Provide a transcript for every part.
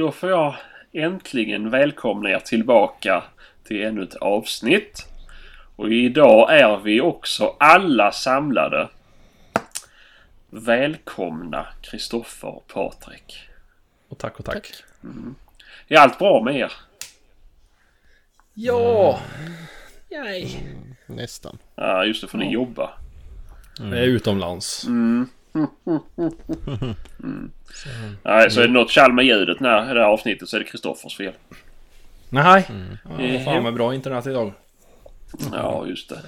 Ja, då får jag äntligen välkomna er tillbaka till ännu ett avsnitt. Och idag är vi också alla samlade. Välkomna Kristoffer och Patrik. Och tack och tack. Är allt bra med er? Ja! Nej. Nästan. Ja, just det, för ni jobbar. Jag är utomlands. Nej, så är det något tjall med ljudet när det här avsnittet så är det Kristoffers fel. Nej. Eh, Ja, fan med bra internet idag. Ja, just det.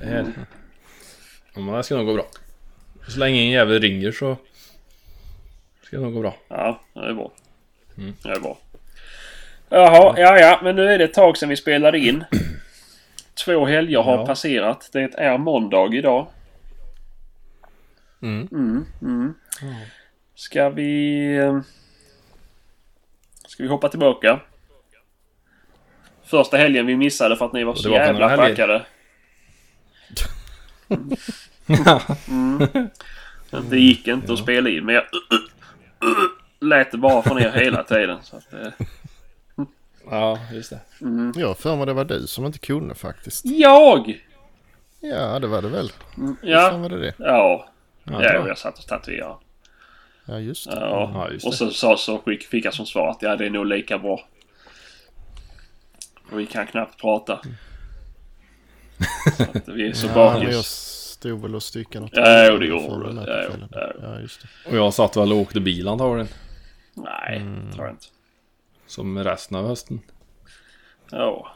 Det här. Ja, men det ska nog gå bra. Så länge ingen jävel ringer så ska det nog gå bra. Ja, det är bra. Det är bra. Jaha, ja, ja, men nu är det ett tag sedan vi spelade in. Två helger har Ja. passerat. Det är måndag idag. Mm. Mm, mm. Ska vi... Ska vi hoppa tillbaka? Första helgen vi missade för att ni var så det var jävla packade. Mm. Det gick inte att spela in men jag lät det bara från er hela tiden. Så att, eh. Ja, just det. Jag har för mig det var du som inte kunde faktiskt. Jag! Ja, det var det väl. Fan Ja. var det det? Ja. Ja, Ja, jag satt och tatuerade. Ja, just det. Ja. Ja, just Och det. så, så, så fick fick jag som svar att ja, det är nog lika bra. Och vi kan knappt prata. Så vi är så Ja, men jag bakis. stod väl och styckade något. Ja, jo, det gjorde du. Ja, just det. Och jag satt väl och åkte bil antagligen. Nej, tror jag inte. Som resten av hösten. Ja.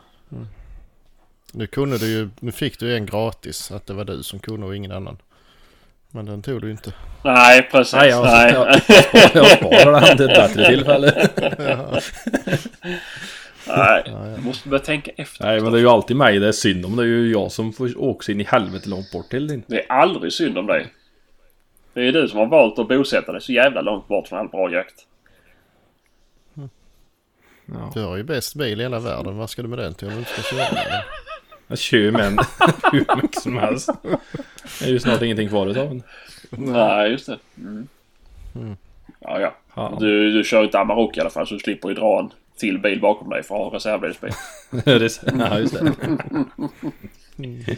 Nu kunde du ju, nu fick du en gratis att det var du som kunde och ingen annan. Men den tog du inte. Nej, precis. Nej, jag, Nej. jag, jag sparar den till ett bättre tillfälle. Nej. Du måste börja tänka efter. Nej, men det är ju alltid mig det är synd om. Det är ju jag som får åka in i helvete långt bort till din. Det är aldrig synd om dig. Det är du som har valt att bosätta dig så jävla långt bort från all bra jakt. Ja. Du har ju bäst bil i hela världen. Vad ska du med den till om du inte ska köra den? Jag kör ju med en hur mycket som helst. Det är ju snart ingenting kvar utav den. Nej, just det. Mm. Ja, ja. Ja. Du, du kör inte Amarok i alla fall så du slipper ju dra en till bil bakom dig för att ha reservdelsbil. ja, just det.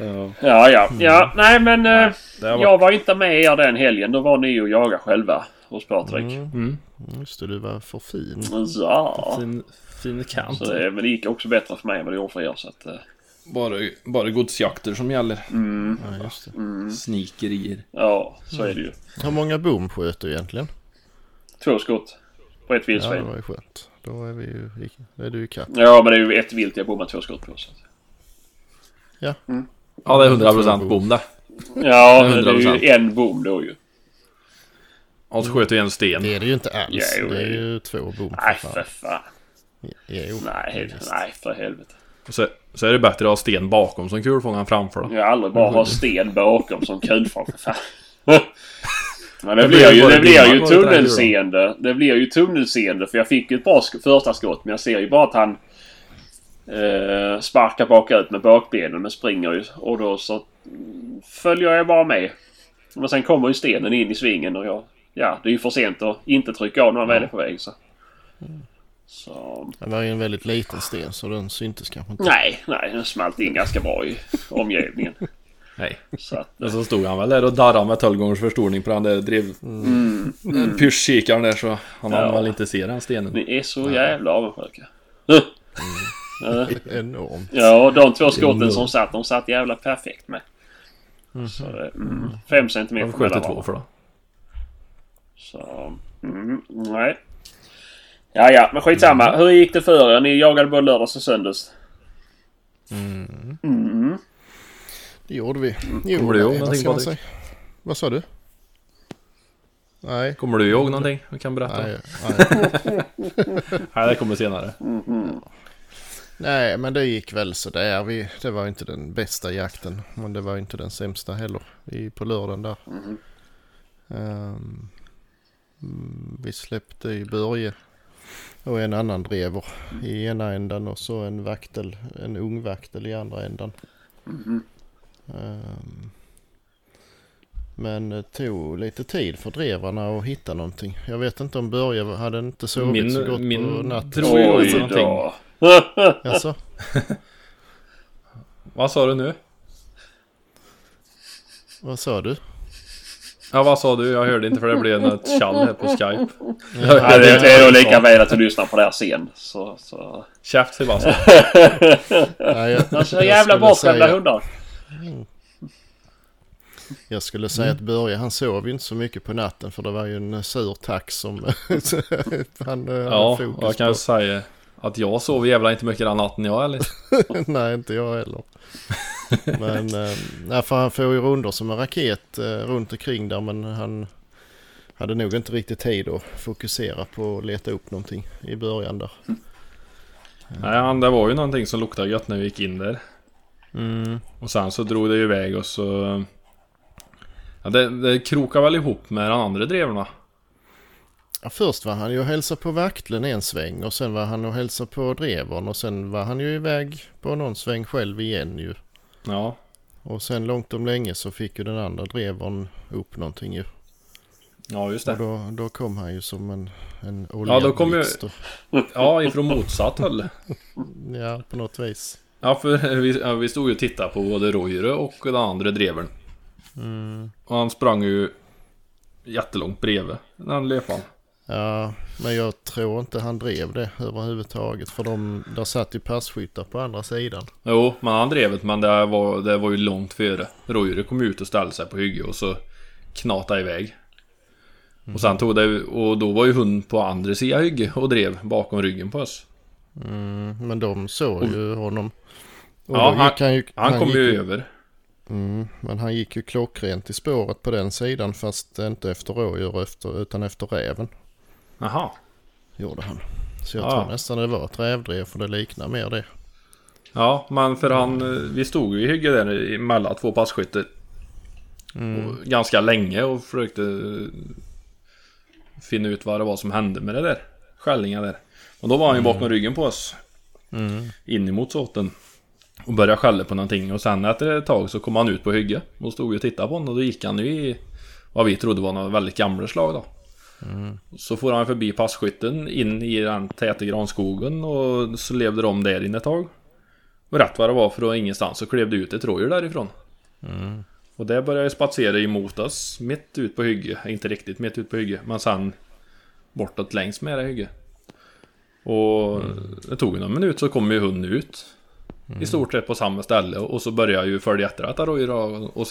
Ja, Ja, ja. Ja, nej men eh, det har varit... jag var inte med er den helgen. Då var ni och jaga själva hos Patrik. Mm. Mm. Just det, du var för fin. Ja. Fin, fin kant. Så det, men det gick också bättre för mig än vad det gjorde för er. Så att, eh, Bara, bara godsjakter som gäller. mm, Ja, just det. mm, Snikerier. ja, så är det ju. Hur många bom sköt du egentligen? Två skott på ett Ja, det vildsvin. var ju skönt. Då är vi ju, då är du ju kapp. Ja, men det är ju ett vilt jag bommar två skott på. Så. Ja. Ja, det är 100% bom det. Ja, men det är 100%. ju en bom då ju. Och så sköt vi en sten. Det är det ju inte alls. Ja, det är det är ju två bom. Nej, för fan. Jo, Nej, nej, för helvete. Så, så är det bättre att ha sten bakom som kulfångaren framför då. Jag har aldrig bara ha sten bakom som kulfång för fan. Men det Det blir ju, det blir ju tunnelseende. Det blir ju tunnelseende för jag fick ju ett bra sk- första skott men jag ser ju bara att han eh, sparkar bakut med bakbenen men springer ju. Och då så mm, följer jag bara med. Men sen kommer ju stenen in i svingen och jag... Ja, det är ju för sent att inte trycka av när man väl är på väg så. Så... Det var ju en väldigt liten sten så den syntes kanske inte. Nej, nej, den smalt in ganska bra i omgivningen. Nej. Så att... Men så stod han väl där och darrade med 12 gångers förstoring på den där drev... Mm, mm. Pyrschkikaren där så han hann Ja. väl inte se den stenen. Ni är så jävla avundsjuka. Ja. Enormt. Ja, de två skotten Enormt. som satt, de satt jävla perfekt med. Så det, mm, fem centimeter Varför sköt du mellan två varandra. för då? Så, mm, nej. Ja, ja, men skitsamma. Hur gick det för er? Ni jagade både lördags och söndags. Mm. Mm. Det gjorde vi. Jo, Kommer du ihåg någonting, Patrik? Vad sa du? Nej. Kommer du ihåg någonting? Vi kan berätta. Nej, Nej, nej. det kommer senare. Mhm. nej, men det gick väl sådär. Vi, det var inte den bästa jakten. Men det var inte den sämsta heller. I, på lördagen där. Mhm. Ehm, mm, vi släppte i Börje. Och en annan drever i ena ändan och så en vaktel, en ung vaktel i andra ändan. Mhm. Ehm, Men det tog lite tid för drevarna att hitta någonting. Jag vet inte om Börje hade inte sovit Min- så gott min på natten. tror jag Oj ju någonting. Alltså, Vad sa du nu? vad sa du? Ja vad sa du? Jag hörde inte för det blev något tjall här på Skype. Nej, det, det är nog lika väl att du lyssnar på det här sen. Så, så. Käft Sebastian. Nej, jag, Alltså jag jävla bortskämda säga- hundar. Jag skulle säga att Börje han sov ju inte så mycket på natten för det var ju en sur tax som han eh, Ja, hade jag kan på. säga att jag sov jävla inte mycket den natten jag eller? Nej, inte jag heller. Men eh, nej, för han får ju rundor som en raket eh, runt omkring där men han hade nog inte riktigt tid att fokusera på att leta upp någonting i början där. Nej, han, det var ju någonting som luktade gött när vi gick in där. Mm. Och sen så drog det ju iväg och så... Ja, det, det krokade väl ihop med de andra drevorna. Ja, först var han ju och hälsade på Vaktlen en sväng och sen var han och hälsade på Drevern och sen var han ju iväg på någon sväng själv igen ju. Ja, Och sen långt om länge så fick ju den andra Drevern upp någonting ju. ja just Och det. då, då kom han ju som en, en Ja, då kom ju- oljeblixt och- Ja, ifrån motsatt håll. Ja, på något vis. Ja, för vi, ja, vi stod ju och tittade på både Roire och den andra drevern. Mm. Och han sprang ju jättelångt bredvid den löpan. Ja, men jag tror inte han drev det överhuvudtaget. För de, där satt ju passkyttar på andra sidan. Jo, men han drev det, men det var, det var ju långt före. Roire kom ut och ställde sig på hygge och så knatade iväg. Och sen tog det, och då var ju hon på andra sidan hygge och drev bakom ryggen på oss. Mm, men de såg ju honom. Och Ja, han- han, ju, Han, kom gick ju över. Mm, men han gick ju klockrent i spåret på den sidan fast inte efter rådjur efter, utan efter räven. Jaha. Gjorde han. Så jag Ja. tror nästan det var ett rävdrev för det liknar mer det. Ja, men för han, eh, vi stod ju i hygge där mellan två passkyttar. Och Ganska länge och försökte eh, finna ut vad det var som hände med det där. Skällningen där. Och då var han ju bakom ryggen på oss. Mm. In emot såten. Och började skälla på någonting och sen efter ett tag så kom han ut på hygge. Och stod och tittade på honom och då gick han ju i vad vi trodde var något väldigt gamla slag då. Så får han förbi passkytten in i den täta granskogen och så levde de där inne ett tag. Och rätt vad det var från ingenstans så klev det ut ett rådjur därifrån. Och det började ju spatsera emot oss mitt ut på hygge. Inte riktigt mitt ut på hygge men sen bortåt längs med det hygge. Och det tog ju någon minut så kom ju hunden ut. I stort sett på samma ställe och så började ju följa efter detta rådjur och- och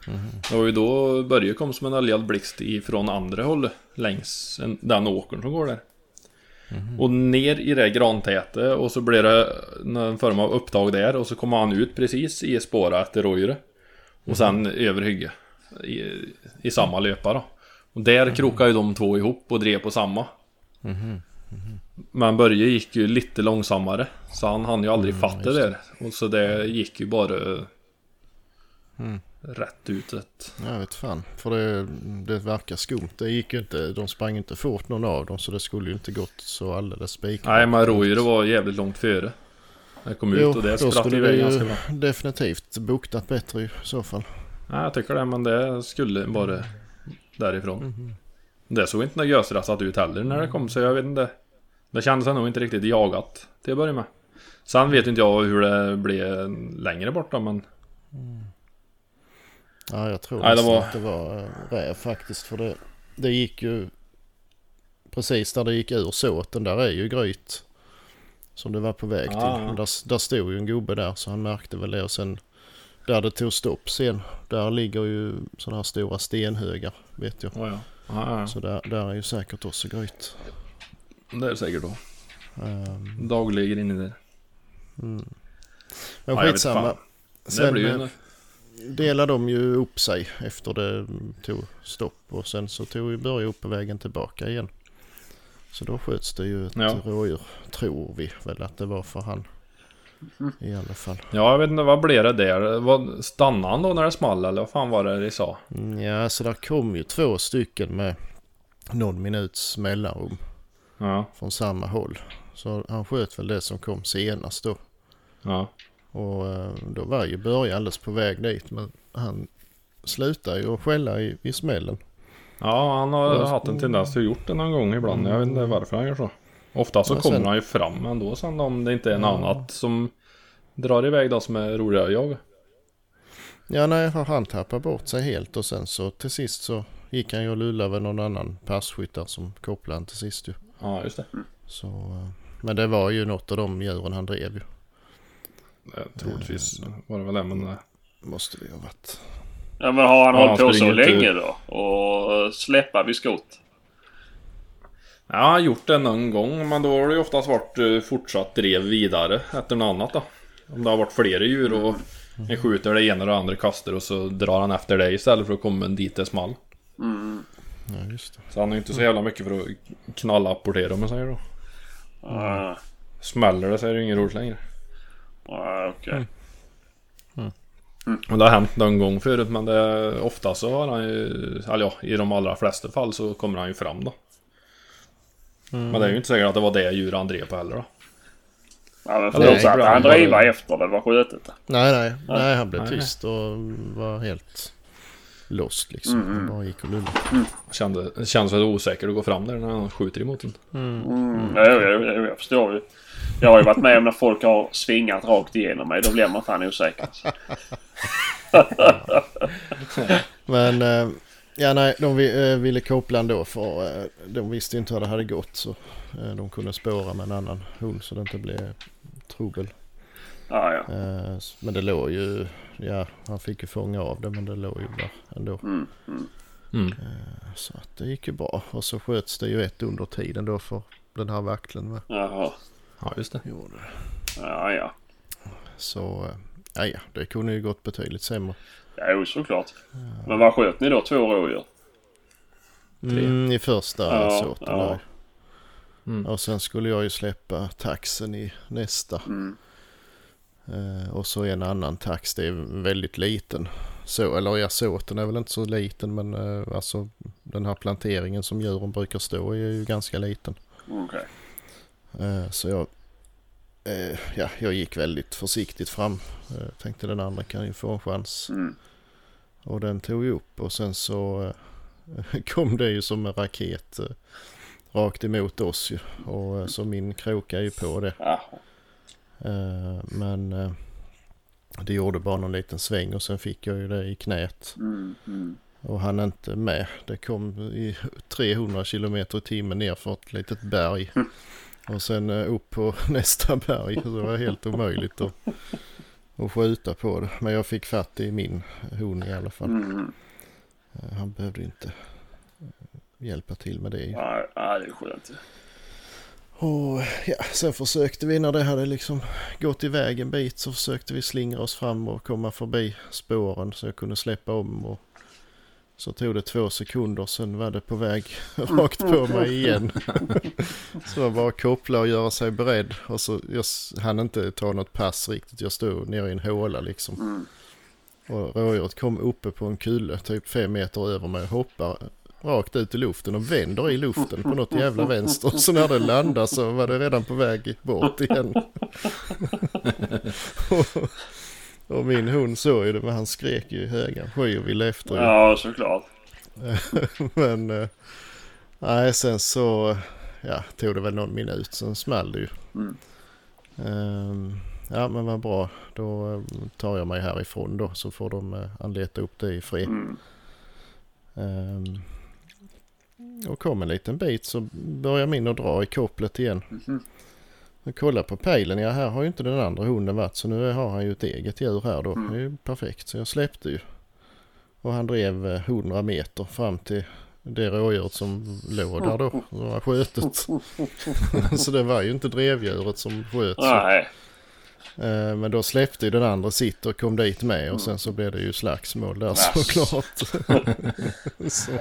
skalla. Det var ju då Börje kom som en oljad blixt ifrån andra hållet längs en, den åkern som går där. Och ner i det grantäte och så blev det någon form av upptag där och så kom han ut precis i spåret efter rådjuret. Och sen över hygge. I, I samma löpa då. Och där krokade ju de två ihop och drev på samma. Men Börje gick ju lite långsammare. Så han hann ju aldrig fatta det. Och så det gick ju bara rätt ut ett. Jag vet fan. För det, det verkar skumt. Det gick ju inte. De sprang inte fort någon av dem så det skulle ju inte gått så alldeles spikrakt. Nej men rådjuret var jävligt långt före. Jag kom ut Jo, och det spratt det iväg ganska bra. definitivt buktat bättre i så fall. Nej jag tycker det men det skulle bara därifrån. Det såg inte något gösrastat ut heller när det kom så jag vet inte. Det kändes nog inte riktigt jagat till att börja med. Sen vet inte jag hur det blev längre bort då men Ja, jag tror Nej, det var- att det var eh, räv faktiskt. För det, det gick ju precis där det gick ur såten. Där är ju gryt. Som det var på väg till. Ja, ja. Och Där, där stod ju en gubbe där så han märkte väl det. Och sen där det tog stopp sen. Där ligger ju sådana här stora stenhögar vet jag. ja, ja. Ja, ja. Så där, där är ju säkert också gryt. Det är det säkert då. Um, Dagligen inne där. men Ja, jag vet skitsamma. Det blir ju eh. Delade de ju upp sig efter det tog stopp. Och sen så tog ju Börje upp på vägen tillbaka igen. Så då sköts det ju ett Ja. rådjur. Tror vi väl att det var för han. Mm. I alla fall. Ja jag vet inte vad blev det där? Vad, stannade han då när det small eller vad fan var det de sa? Mm, Ja, så där kom ju två stycken med någon minuts mellanrum Ja, från samma håll. Så han sköt väl det som kom senast då. ja. Och eh, då var ju Börje alldeles på väg dit. Men han slutar ju att skälla i, i smällen. Ja, han har haft en tendens till att gjort det någon gång ibland. Jag vet inte varför han gör så. Ofta så Ja, kommer sen- han ju fram ändå sen om det inte är något annat som drar iväg då som är roligare jaga. Ja, nej, han tappat bort sig helt och sen så till sist så gick han ju och lullade med någon annan passkytt där som kopplade han till sist ju. Ja, just det. Så, eh, men det var ju något av de djuren han drev ju. Det troligtvis var det väl det, men... eh, Måste det ju ha varit. Ja men har han Ja, hållit på han så länge då? Och släppa vid skott? Ja, jag har gjort det någon gång, men då har det ju oftast varit eh, fortsatt drev vidare efter något annat då. Om det har varit flera djur och en skjuter det ena och det andra kastar och så drar han efter dig istället för att komma dit det small. Ja, just det. Så han är ju inte så jävla mycket för att knalla apportera om man säger då. Ah, Smäller det så är det ju inget roligt längre. Ah, Okej. Och det har hänt någon gång förut men det, ofta så har han ju, eller ja, i de allra flesta fall så kommer han ju fram då. Men det är ju inte säkert att det var det djur han drev på heller då. Ja, men fortsatte ibland han bara- driva efter det var skjutet? Nej, nej, nej, han blev Nej. tyst och var helt lost liksom. Han bara gick och lullade. Kände, det känns väl osäkert att gå fram där när han skjuter emot en. Mm. Jo, jo, jo, jag förstår ju. Jag har ju varit med om när folk har svingat rakt igenom mig. Då blir man fan osäker. Men eh, ja, nej, de vi- eh, ville koppla ändå för eh, de visste inte hur det hade gått. Så de kunde spåra med en annan hund så det inte blev trubbel. Ja, ja. Men det låg ju, ja han fick ju fånga av det men det låg ju där ändå. Mm, mm. Mm. Så att det gick ju bra. Och så sköts det ju ett under tiden då för den här vakteln med. Jaha. Ja, just det. Gjorde det. Ja, ja. Så eh, ja, ja, det kunde ju gått betydligt sämre. Jo, såklart. Men vad sköt ni då? Två rådjur? Mm, I första Ja, såten ja. där. Mm. Och sen skulle jag ju släppa taxen i nästa. Mm. Eh, och så en annan tax, det är väldigt liten. Så, eller ja, såten är väl inte så liten men eh, alltså den här planteringen som djuren brukar stå i är ju ganska liten. Okej. Eh, så jag, eh, ja, jag gick väldigt försiktigt fram. Eh, tänkte den andra kan ju få en chans. Mm. Och den tog ju upp och sen så eh, kom det ju som en raket eh, rakt emot oss ju. Och eh, så min krokade ju på det. Ja. Eh, men eh, det gjorde bara någon liten sväng och sen fick jag ju det i knät. Mm. Mm. Och han inte med. Det kom i 300 kilometer i timmen ner för ett litet berg. Och sen eh, upp på nästa berg. Så det var helt omöjligt att, att skjuta på det. Men jag fick fatt i min hon i alla fall. Mm. Eh, Han behövde inte eh, hjälpa till med det. Ja, ja, det är skönt. Och ja, sen försökte vi när det hade liksom gått iväg en bit så försökte vi slingra oss fram och komma förbi spåren så jag kunde släppa om. Och så tog det två sekunder sen var det på väg rakt på mig igen. så jag bara koppla och göra sig beredd. Och så jag hann inte ta något pass riktigt. Jag stod nere i en håla liksom. Mm. Och rådjuret kom uppe på en kulle typ fem meter över mig hoppar rakt ut i luften och vänder i luften på något jävla vänster. Så när det landade så var det redan på väg bort igen. och, min hund såg ju det men han skrek ju i höga sky och ville efter. ju. Ja, såklart. men eh, nej sen så ja, tog det väl någon minut sen small det ju. Mm. Ehm, ja men vad bra. Då eh, tar jag mig härifrån då så får de uh, anleta upp det i fred. Mm. Ehm, och kom en liten bit så börjar min att dra i kopplet igen. Mhm. Och kolla på pejlen, ja här har ju inte den andra hunden varit så nu har han ju ett eget djur här då. Mm. Det är ju perfekt så jag släppte ju. Och han drev eh, 100 meter fram till det rådjuret som låg där då. Som var skjutet. så det var ju inte drevdjuret som sköt. Nej. Eh, Men då släppte ju den andra sitt och kom dit med och sen så blev det ju slagsmål där såklart. så,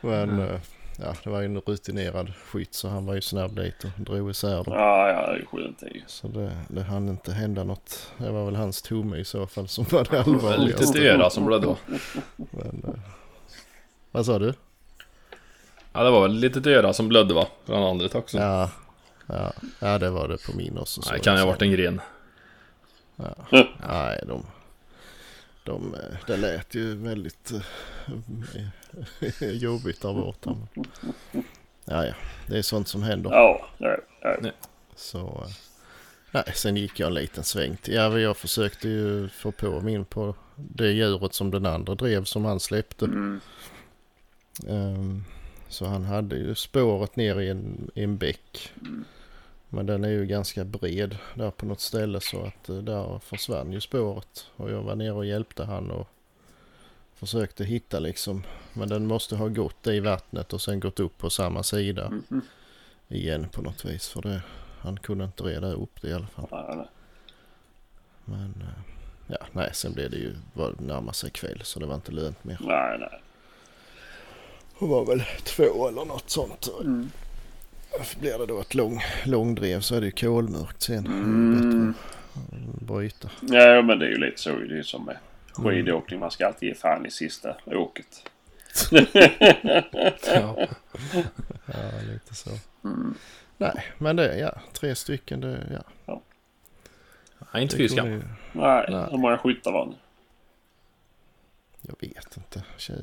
men eh, ja, det var ju en rutinerad skytt så han var ju snabb dit och drog isär dem. Ja, ja, det är skönt det. Så det, det hann inte hända något. Det var väl hans tumme i så fall som var det Lite allvarligaste. öra som blödde då. Men, eh, vad sa du? Ja, det var väl lite öra som blödde va? Från andra också. Ja, ja, ja, det var det på min också. så Nej, det kan ju ha jag varit en gren. Nej, de, de, det lät ju väldigt eh, jobbigt där borta. Ja, ja, det är sånt som händer. Ja, ja. Så, eh, nej, sen gick jag en liten sväng till. Ja, jag försökte ju få på min på det djuret som den andra drev som han släppte. Mm. Ehm, så han hade ju spåret ner i en, i en bäck. Men den är ju ganska bred där på något ställe så att eh, där försvann ju spåret. Och jag var nere och hjälpte han och försökte hitta liksom. Men den måste ha gått i vattnet och sen gått upp på samma sida Mhm. igen på något vis. För det, han kunde inte reda upp det i alla fall. Nej. Men eh, ja, nej, sen blev det ju var närma sig kväll så det var inte lönt mer. nej, nej. Det var väl två eller något sånt. Mm. Blir det då ett lång, långdrev så är det ju kolmörkt sen. Mm. Bättre bryta. Ja, men det är ju lite så. Det är som med skidåkning. Man ska alltid ge fan i sista åket. Ja. Ja, lite så. Mm. Nej, men det, ja, tre stycken det, ja. Nej, inte det fy kunde skam. ju- Nej, Nej. hur många skyttar var det? Jag vet inte, 20,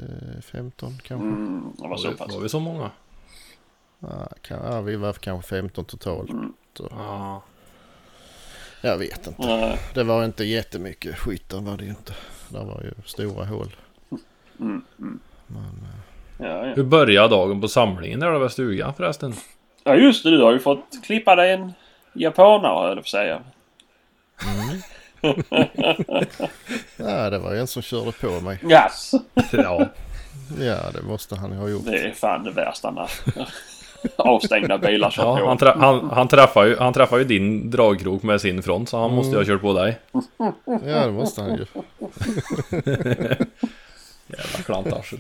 15 kanske. Mm, det var så pass. var vi så många? Ja, kan, ja, vi var kanske 15 totalt. Mm. Ja. Jag vet inte. Nej. Det var inte jättemycket skyttar var det ju inte. Det var ju stora hål. Mm, mm. Men, eh, Ja, ja. Hur började dagen på samlingen där över stugan förresten? ja, just det. Du har ju fått klippa dig en japanare, höll jag på säga. ja, det var en som körde på mig. Yes. Ja. Ja, det måste han ju ha gjort. Det är fan det värsta när avstängda bilar kör Ja, på. han, trä, han, han, träffar ju, han träffar ju din dragkrok med sin front så han måste ju ha kört på dig. Ja, det måste han ju. Jävla klantarsel.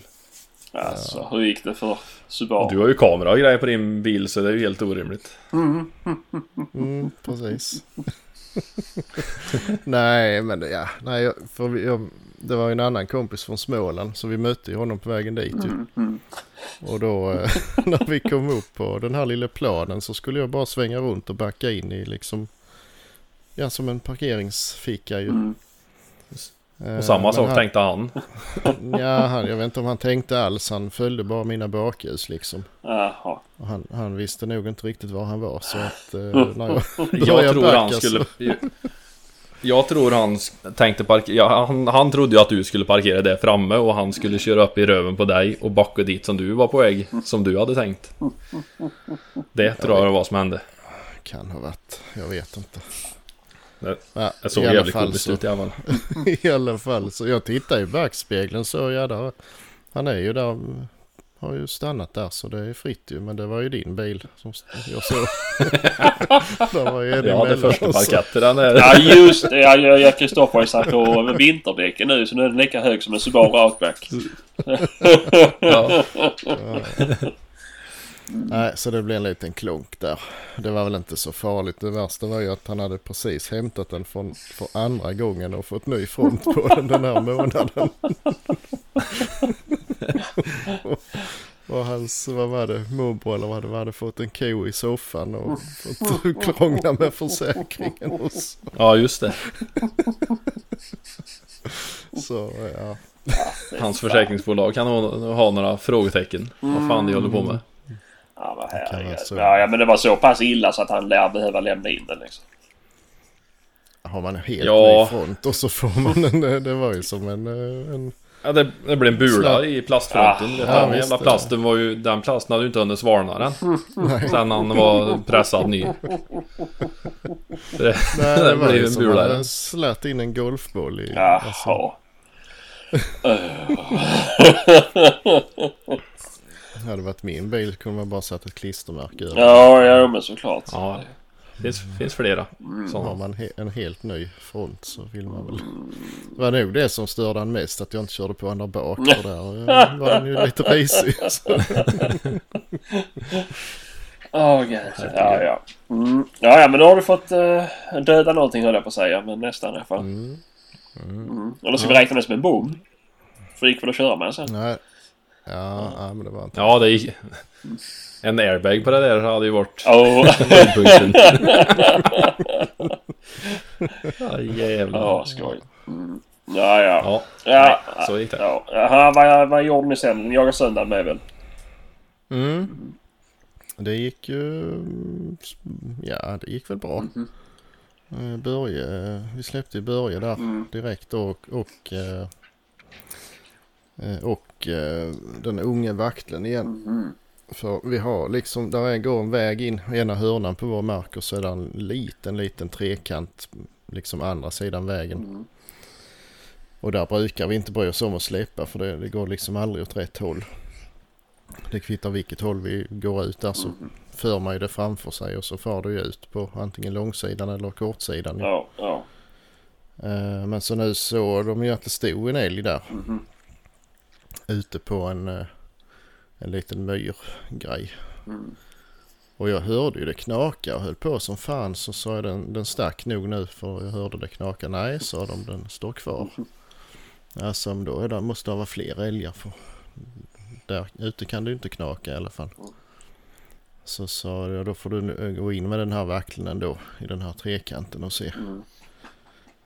Alltså, hur gick det för Subaru? Du har ju kamera och grejer på din bil så det är ju helt orimligt. Mm, precis. nej, men ja, nej, för vi, jag, det var en annan kompis från Småland så vi mötte ju honom på vägen dit. Mm, mm. Och då eh, när vi kom upp på den här lilla planen så skulle jag bara svänga runt och backa in i liksom, ja som en parkeringsficka ju. Mm. Eh, Och samma men sak han, tänkte han. Ja, han, jag vet inte om han tänkte alls. Han följde bara mina bakljus liksom. Jaha. Och han, han visste nog inte riktigt var han var så att eh, när jag Jag tror backa han så- skulle... Jag tror han tänkte parkera... Ja, han, han trodde ju att du skulle parkera där framme och han skulle köra upp i röven på dig och backa dit som du var på väg. Som du hade tänkt. Det tror jag var som hände. Kan ha varit. Jag vet inte. Det- Ja, såg jävligt komiskt ut i alla fall. I alla fall så jag tittar i backspegeln så ja där. Han är ju där. Har ju stannat där så det är fritt ju. Men det var ju din bil som jag såg. där var ju Ja, det emellan första parketten den är... Ja just det. Ja, jag jag Kristoffer har ju satt på vinterdäcken nu så nu är den lika hög som en Subaru Outback. Ja. Nej, så det blev en liten klonk där. Det var väl inte så farligt. Det värsta var ju att han hade precis hämtat den från, för andra gången och fått ny front på den den här månaden. och, och hans, vad var det, morbror eller vad det var, hade fått en ko i soffan och fått krångla med försäkringen. Och så, ja, just det. så ja. Hans försäkringsbolag kan ha, ha några frågetecken. Vad fan de håller på med. Ja, vad herregud. ja, men det var så pass illa så att han lär behöva lämna in den liksom. Har man en helt Ja. ny front och så får man en, det var ju som en, eh, en Ja, det, det blev en bula i plastfronten. Ah, ja, den jävla plasten var ju... Den plasten hade ju inte hunnit svalna än. Sen han var pressad ny. Det, Nej, det det var blev en bula den. slatt in en golfboll i. alltså. Jaha. Hade det varit min bil kunde man bara satt ett klistermärke över. Ja, ja men såklart. Ja, det finns, finns flera Har sådana. man he- en helt ny front så vill man väl. Det var nog det som störde han mest att jag inte körde på honom där bak. För där var han ju lite risig. Gud. Ja, ja. Mm. Ja, ja, men då har du fått uh, döda någonting höll jag på att säga. Men nästan i alla fall. Mm. Mm. Eller ska vi räkna det som en bom? För det gick väl att köra med sen? Nej. Ja, ja, men det var inte. Ja, det gick... En airbag på det där hade ju varit Åh, höjdpunkten. ja, jävlar. Ja, skoj. Mm. Ja, ja. Ja, Ja, nej, så gick det. ja. Vad, vad gjorde ni sen? Ni jagade söndag med väl? Mm. Det gick ju... Ja, det gick väl bra. Eh, Börje, vi släppte Börje där Mm. direkt och, och, eh, eh, och eh, den unge vakten igen. Mhm. För vi har liksom, där är, går en väg in i ena hörnan på vår mark och så är det en liten, liten trekant liksom andra sidan vägen. Mm. Och där brukar vi inte bry oss om att släppa för det, det går liksom aldrig åt rätt håll. Det kvittar vilket håll vi går ut där så Mhm. för man ju det framför sig och så far det ju ut på antingen långsidan eller kortsidan. Ja, ja. Eh, Men så nu så de ju att det stod en älg där Mhm. ute på en, eh, en liten myrgrej. Mm. Och jag hörde ju det knaka och höll på som fan så sa jag den, den stack nog nu för jag hörde det knaka. Nej, sa de, den står kvar. Alltså men då är det, måste det vara fler älgar för där ute kan ju inte knaka i alla fall. Så sa jag då får du gå in med den här vacklingen då i den här trekanten och se Mm.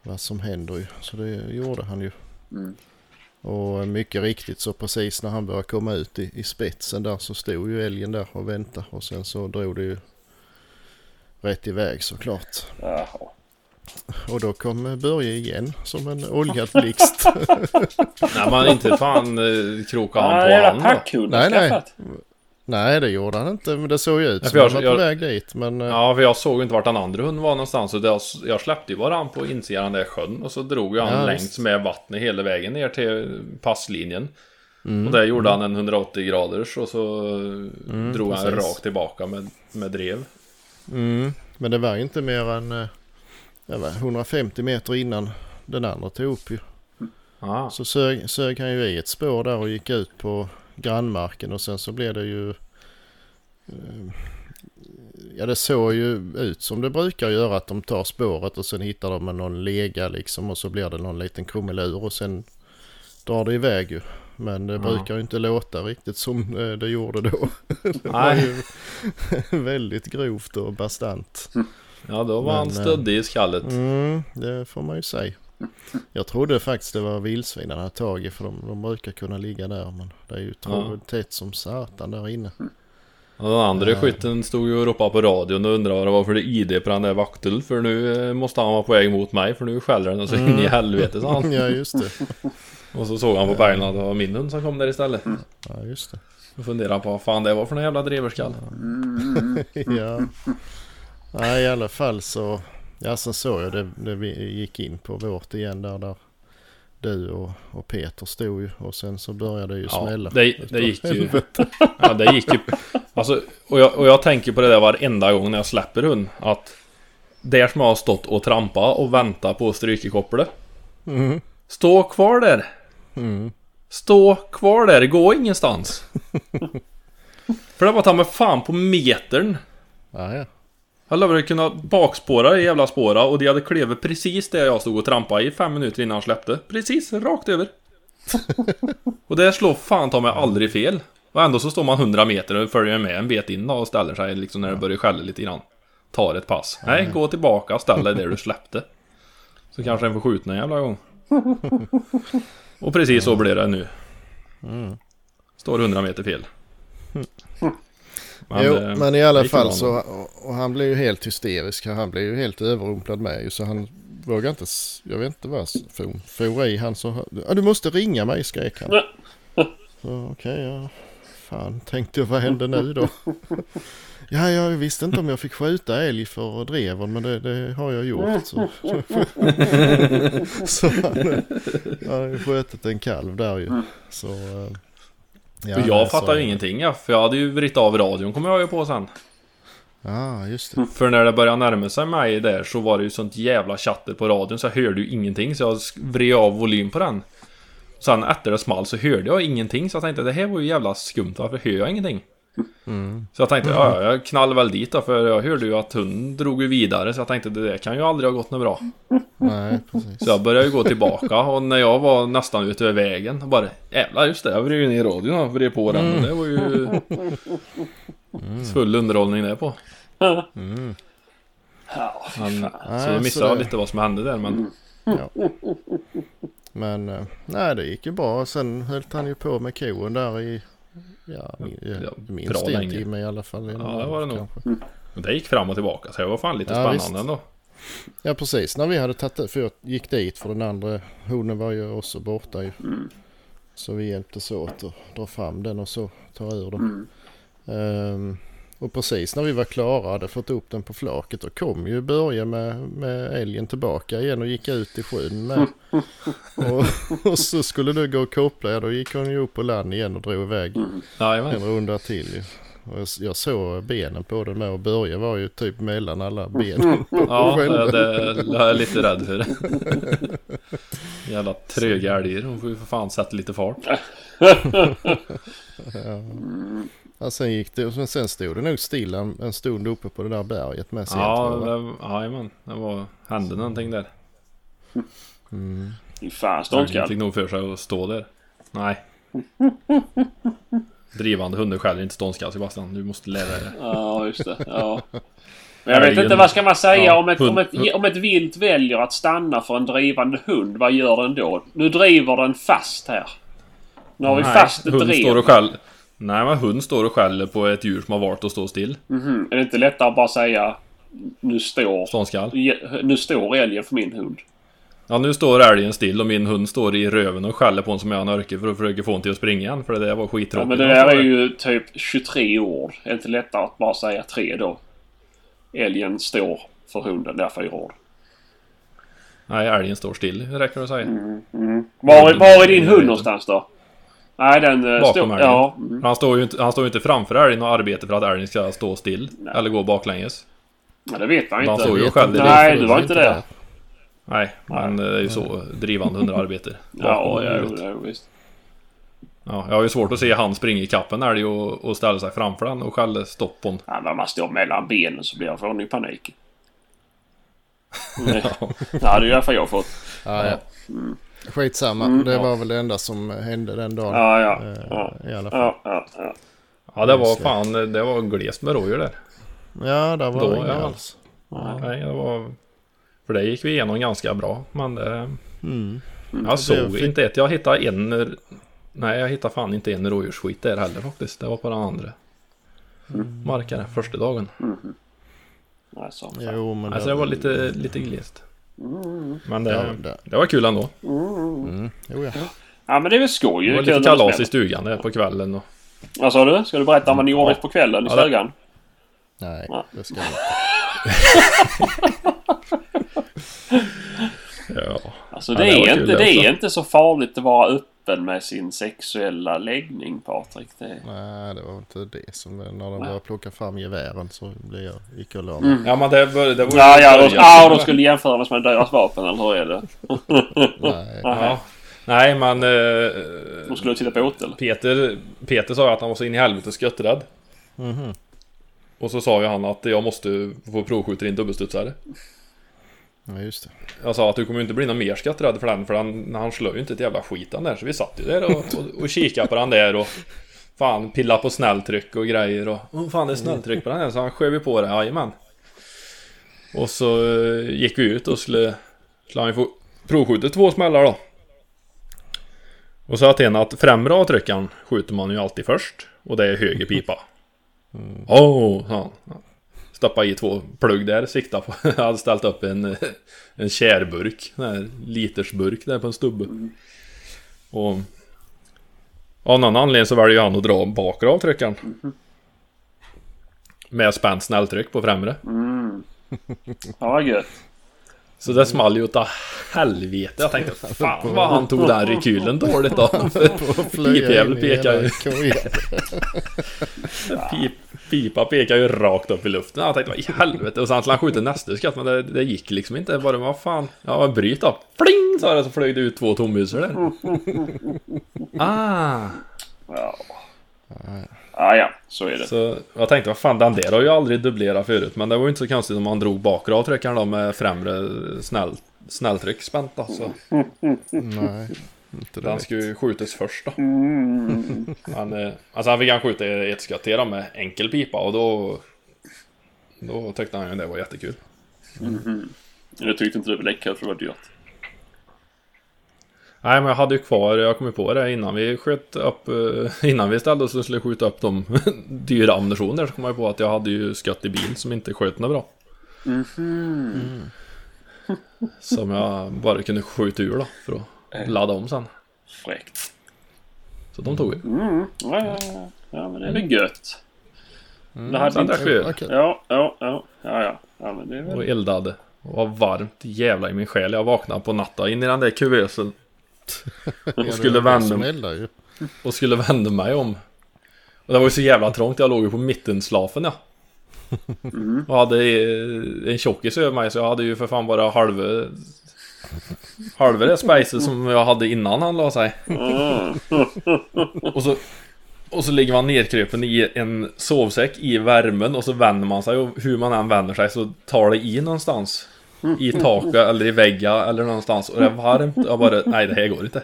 vad som händer ju. Så det gjorde han ju. Mm. Och mycket riktigt så precis när han började komma ut i, i spetsen där så stod ju älgen där och väntade och sen så drog det ju rätt iväg såklart. Jaha. Och då kom Börje igen som en oljad blixt. Nej men inte fan eh, krokade han på har Nej, nej. Nej det gjorde han inte men det såg ju ut som jag- han var på jag- väg dit. Men eh, Ja, för jag såg inte vart den andra hunden var någonstans. Så det, jag släppte ju bara han på insidan där sjön. Och så drog jag han Ja, längs med vattnet hela vägen ner till passlinjen. mm, Och där gjorde han en 180 graders och så drog han precis. rakt tillbaka med, med drev. mm, men det var ju inte mer än eh, det var 150 meter innan den andra tog upp ju. Ah. Så sög, sög han ju i ett spår där och gick ut på grannmarken och sen så blev det ju... eh, Ja det såg ju ut som det brukar göra att de tar spåret och sen hittar de någon lega liksom och så blir det någon liten krumelur och sen drar det iväg ju. Men det Ja. brukar ju inte låta riktigt som eh, det gjorde då. det var ju väldigt grovt och bastant. Ja, då var han Men, eh, stöddig i skallet. Mm, det får man ju säga. Jag trodde faktiskt det var vildsvin han hade tagit för de, de brukar kunna ligga där men det är ju Ja. tätt som satan där inne. Och den andra Ja. skytten stod ju och ropade på radion och undrade vad det var för ID på den där vakteln. För nu eh, måste han vara på väg mot mig för nu skäller den så in i helvete sa han. Ja just det. Och så såg han på bergen att det var min hund som kom där istället. Ja just det. Och funderade på vad fan det var för någon jävla dreverskall. ja. Nej i alla fall så. Ja sen såg jag det, det vi gick in på vårt igen där. där du och, och Peter stod ju och sen så började det ju Ja, smälla. det, det gick ju... Ja, det gick ju... Alltså, och jag, och jag tänker på det där varenda gång när jag släpper hund. Att... Där som jag har stått och trampat och väntat på strykekopplet. Mm. Stå kvar där! Mm. Stå kvar där, gå ingenstans! För det var ta mig fan på metern. Ja ja. Jag hade kunna bakspåra det jävla spåra och de hade klivit precis där jag stod och trampade i fem minuter innan han släppte. Precis, rakt över. och det slår fan ta mig aldrig fel. Och ändå så står man 100 meter och följer med en bit in och ställer sig liksom när det börjar skälla lite grann. Tar ett pass. Nej, gå tillbaka, ställ dig där du släppte. Så kanske en får skjuta en jävla gång. och precis så blir det nu. Mm. Står 100 meter fel. Men, jo, eh, men i alla fall så, och, och han blev ju helt hysterisk. Han blev ju helt överrumplad med ju, så han vågade inte, jag vet inte vad, for, for i han så, ja, du måste ringa mig skrek han. Så okej, ja, fan tänkte jag vad hände nu då? Ja, jag visste inte om jag fick skjuta älg för dreven men det, det har jag gjort. Så, så han, han har ju skjutit en kalv där ju. Så, eh, ja, För jag fattar ju ingenting ja, för jag hade ju vridit av radion kommer jag ju på sen. Ja, just det. För när det började närma sig mig där så var det ju sånt jävla chatter på radion så jag hörde ju ingenting så jag vred av volym på den. Sen efter det small så hörde jag ingenting så jag tänkte det här var ju jävla skumt varför hör jag ingenting? Mm. Så jag tänkte ja, ja, jag knallade väl dit då för jag hörde ju att hunden drog ju vidare så jag tänkte det där kan ju aldrig ha gått något bra. Nej, precis. Så jag började ju gå tillbaka och när jag var nästan ute över vägen och bara Jävlar just det, jag vred ju ner radion och vred på den och det var ju Full underhållning det på. Mm. Ja, Men, fan. så då Nej, missade så jag det- lite vad som hände där men Ja. Men eh, nej det gick ju bra. Sen höll han ju på med kon där i ja, min- Ja, ja, bra minst en länge. timme i alla fall. Ja, det var det nog. kanske. Men det gick fram och tillbaka så det var fan lite Ja, spännande visst. ändå. Ja precis när vi hade tagit det. För jag gick dit för den andra honen var ju också borta ju. Mm. Så vi hjälptes åt att dra fram den och så ta ur den. Mm. Ehm, och precis när vi var klara hade fått upp den på flaket då kom ju Börje med, med älgen tillbaka igen och gick ut i sjön med. och, och så skulle du gå och koppla, ja då gick hon ju upp på land igen och drog iväg Mm. En runda till ju. Och jag, jag såg benen på den med och Börje var ju typ mellan alla benen. Ja, det, det är jag lite rädd för. Jävla tröga älgar. Hon får ju för fan sätta lite fart. Ja. Ja, sen gick det, men sen stod det nog stilla en, en stund uppe på det där berget med sent. Ja, det, jajamän. Det var, hände någonting där. Mm. Fan ståndskall. fick nog för sig att stå där. Nej. Drivande hundar skäller inte ståndskall Sebastian. Du måste lära dig det. Ja, just det. Ja. Men jag vet inte vad ska man säga Ja, om, ett, hund- om, ett, om ett vilt väljer att stanna för en drivande hund. Vad gör den då? Nu driver den fast här. Nu har vi fast ett drev. står och skäller. Nej men hund står och skäller på ett djur som har valt att stå still. Mhm. Är det inte lättare att bara säga nu står, Ståndskall. nu står älgen för min hund? Ja nu står älgen still och min hund står i röven och skäller på en som jag en örke för att försöka få honom till att springa igen. För det där var Ja, skittråkigt. men det där är ju typ 23 ord. Är det inte lättare att bara säga tre då? Älgen står för hunden. Det är fyra ord. Nej älgen står still räcker det att säga. Mm. Var, var är din hund någonstans då? Nej, den eh, Bakom står... älgen. Ja. Mm. Han står ju inte, han står ju inte framför älgen och arbetar för att älgen ska stå still. Nej. Eller gå baklänges. ja, det vet man Han inte. står ju och lite. Nej, du var inte där. Nej, men det är ju så drivande hundar arbetar. Ja, ja, jo, visst. Ja, jag har ju svårt att se han springa i kappen älg och, och ställa sig framför den och skälla stopp på. Ja, men man står mellan benen så blir jag får ju panik. Mm. Ja. Ja, det är därför jag fått. Ja, ja. Skitsamma, Mm, det ja. var väl det enda som hände den dagen. Ja, ja. eh, Ja, I alla fall. ja, ja. ja. Ja, det var fan, det var glest med rådjur där. Ja, där var Då, det inga ja. alls. Nej, det var... För det gick vi igenom ganska bra, men det... Mm. Jag såg Det fick- inte ett. Jag hittade en... Nej, jag hittade fan inte en rådjursskit där heller faktiskt. Det var på den andra. Markare, första dagen. Alltså, fan. Jo, men Alltså det var lite, lite glest. Men det, Ja, det. det var kul ändå. Mm. Jo, ja. Ja, men det är väl skoj Det var lite det kalas i stugan där på kvällen. Och... Vad sa du? Ska du berätta om vad ni gjorde på kvällen i Ja, det- stugan? Nej, Ja. det ska jag inte. Ja. Alltså Ja, det, det var är, inte, det det är inte så farligt att vara öppen med sin sexuella läggning Patrik. Det... Nej, det var inte det som... När de började plocka fram gevären så blev jag, mig. Mm. ja, men det, var- det Ja, ja, början. ja, de skulle jämföras med deras vapen, eller hur är det? Nej. Ja. Nej, men... Eh, De skulle titta på åtel. Peter, Peter sa ju att han var så in i helvete skötträdd. Mhm. Och så sa ju han att jag måste få provskjuta in dubbelstudsare. Ja, just det. Jag sa att du kommer inte bli någon mer skratträdd för den för han, han slår ju inte ett jävla skit han där. Så vi satt ju där och, och, och kikade på den där och Fan pilla på snälltryck och grejer och Åh fan det är snälltryck på den här. Så han sköv ju på det, jajamän. Och så eh, gick vi ut och skulle Skulle han ju få provskjuta två smällar då. Och så sa jag till henne att främre avtryckaren skjuter man ju alltid först Och det är höger pipa. Åh, oh, sa han Stoppa i två plugg där, sikta på. Jag hade ställt upp en, en kärburk. En litersburk där på en stubbe. Och av någon anledning så väljer han att dra bakre avtryckaren. Med spänt snälltryck på främre. Mm. Ja, gött. Så det small ju utav helvete. Jag tänkte fan vad han tog den rekylen dåligt då. Pipjävel pekar ju. Pip, pipa pekar ju rakt upp i luften. Jag tänkte vad i helvete. Och sen skulle han skjuta nästa skott men det, det gick liksom inte. Bara vad fan. Ja bryt då. Pling sa det så flög det ut två tomhusor där. Ah. Ja. Ja, ja, så är det. Så jag tänkte vad fan den där har ju aldrig dubblerat förut. Men det var ju inte så konstigt om han drog bakre avtryckaren då med främre snäll, snälltryck spänt då. Så Nej, inte den skulle ju skjutas först då. Mm. Han, eh, alltså han fick han skjuta ett skott till med enkel pipa och då... Då tyckte han ju det var jättekul. Jag tyckte inte det var kul för det var dyrt. Nej men jag hade ju kvar, jag kom ju på det innan vi sköt upp, eh, innan vi ställde oss och skulle skjuta upp de dyra ammunitioner så kom jag på att jag hade ju skott i bil som inte sköt något bra. Som jag bara kunde skjuta ur då för att ladda om sen. Fräckt. Så de tog vi. Mm. Ja, ja, ja. ja, men det är väl gött. Det hade inte... Ja, ja, ja, ja, ja. ja men det är och väl... eldade. Och var varmt jävla i min själ. Jag vaknade på natten in i den där kuvösen. och skulle vända. Och skulle vända mig om. Och det var ju så jävla trångt. Jag låg ju på mittenslafen ja. Och hade eh, en tjockis över mig så jag hade ju för fan bara halva... Halva det spacet som jag hade innan han la sig. Och så... Och så ligger man nerkrypen i en sovsäck i värmen och så vänder man sig och hur man än vänder sig så tar det i någonstans. I taket eller i väggen eller någonstans och det är varmt. Jag bara, nej det här går inte.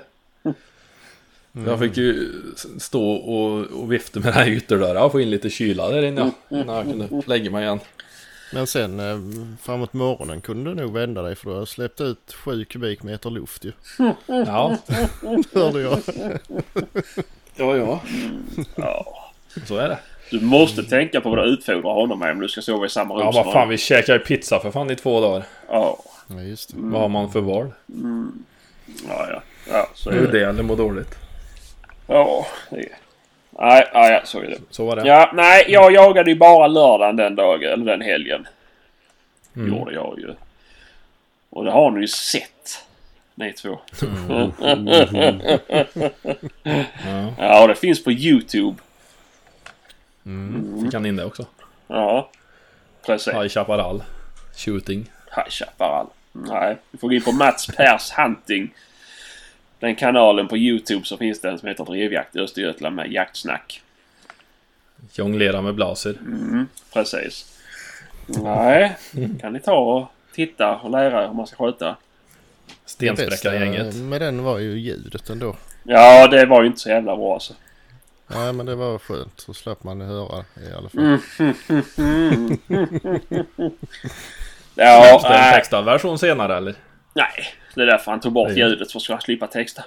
Jag fick ju stå och, och vifta med den här ytterdörren och få in lite kyla där inne ja, innan jag kunde lägga mig igen. Men sen eh, framåt morgonen kunde du nog vända dig för du har släppt ut 7 kubikmeter luft ju. Ja, Hörde jag. ja, ja. Ja. Så är det. Du måste tänka på vad du utfodrar honom med om du ska sova i samma rum Ja, vad fan, vi käkade ju pizza för fan i två dagar. Ja, Ja, just det. Vad har man för val? ja, ja. Ja, så är Är det det. det eller må dåligt? Ja, det är... Nej, ja, ja, så är det. Så var det. Ja, nej, jag jagade ju bara lördagen den dagen, eller den helgen. Mm. Gjorde jag ju. Och det har ni ju sett. Ni två. Ja, Ja, det finns på YouTube. Fick han in det också. Ja, precis. High Chaparral. Shooting. High Chaparral. Nej, du får gå in på Mats Pers Hunting. Den kanalen på YouTube så finns det en som heter Drevjakt i Östergötland med jaktsnack. Jonglera med blaser. Precis. Nej, kan ni ta och titta och lära er hur man ska skjuta. Stenspräckargänget. med den var ju ljudet ändå. Ja, det var ju inte så jävla bra alltså. Nej men det var skönt. Så slapp man höra i alla fall. Ja, Ska en textad version senare eller? nej. Det är därför han tog bort ljudet för att ska slippa texta.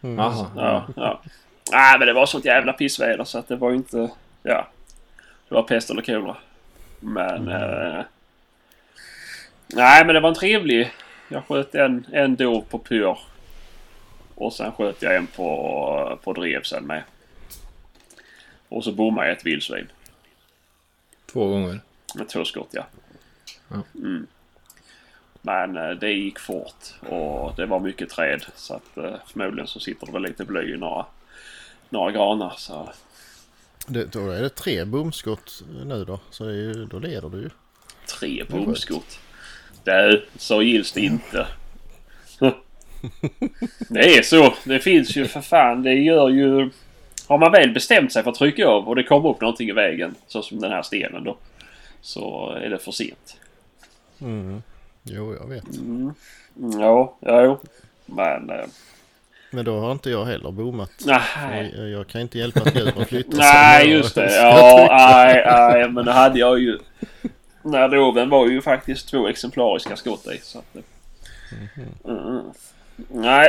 Jaha. Ja, ja. Nej, men det var sånt jävla pissväder så att det var ju inte... Ja. Det var pest eller kolera. Men... Eh, nej, men det var en trevlig... Jag sköt en, en dov på pyr. Och sen sköt jag en på, på drev sen med. Och så bommade jag ett vildsvin. Två gånger. Med två skott, ja. Ja. Mm. Men eh, det gick fort och det var mycket träd. Så att eh, förmodligen så sitter det väl lite bly i några, några granar. Så Det, då är det tre bomskott nu då. Så det är då leder du ju. tre bomskott. Det, så gills det inte. det är så. Det finns ju för fan. Det gör ju... Har man väl bestämt sig för att trycka av och det kommer upp någonting i vägen. Så som den här stenen då. Så är det för sent. Mm. Jo jag vet. Mm, Ja, ja, jo. Men... Eh, Men då har inte jag heller bommat. nej. Jag, jag kan inte hjälpa att djuren flyttar sig. Nej, när just det. Ja, nej, nej. Men det hade jag ju... Den här doven var ju faktiskt två exemplariska skott i. Så att, mm, mm. Nej.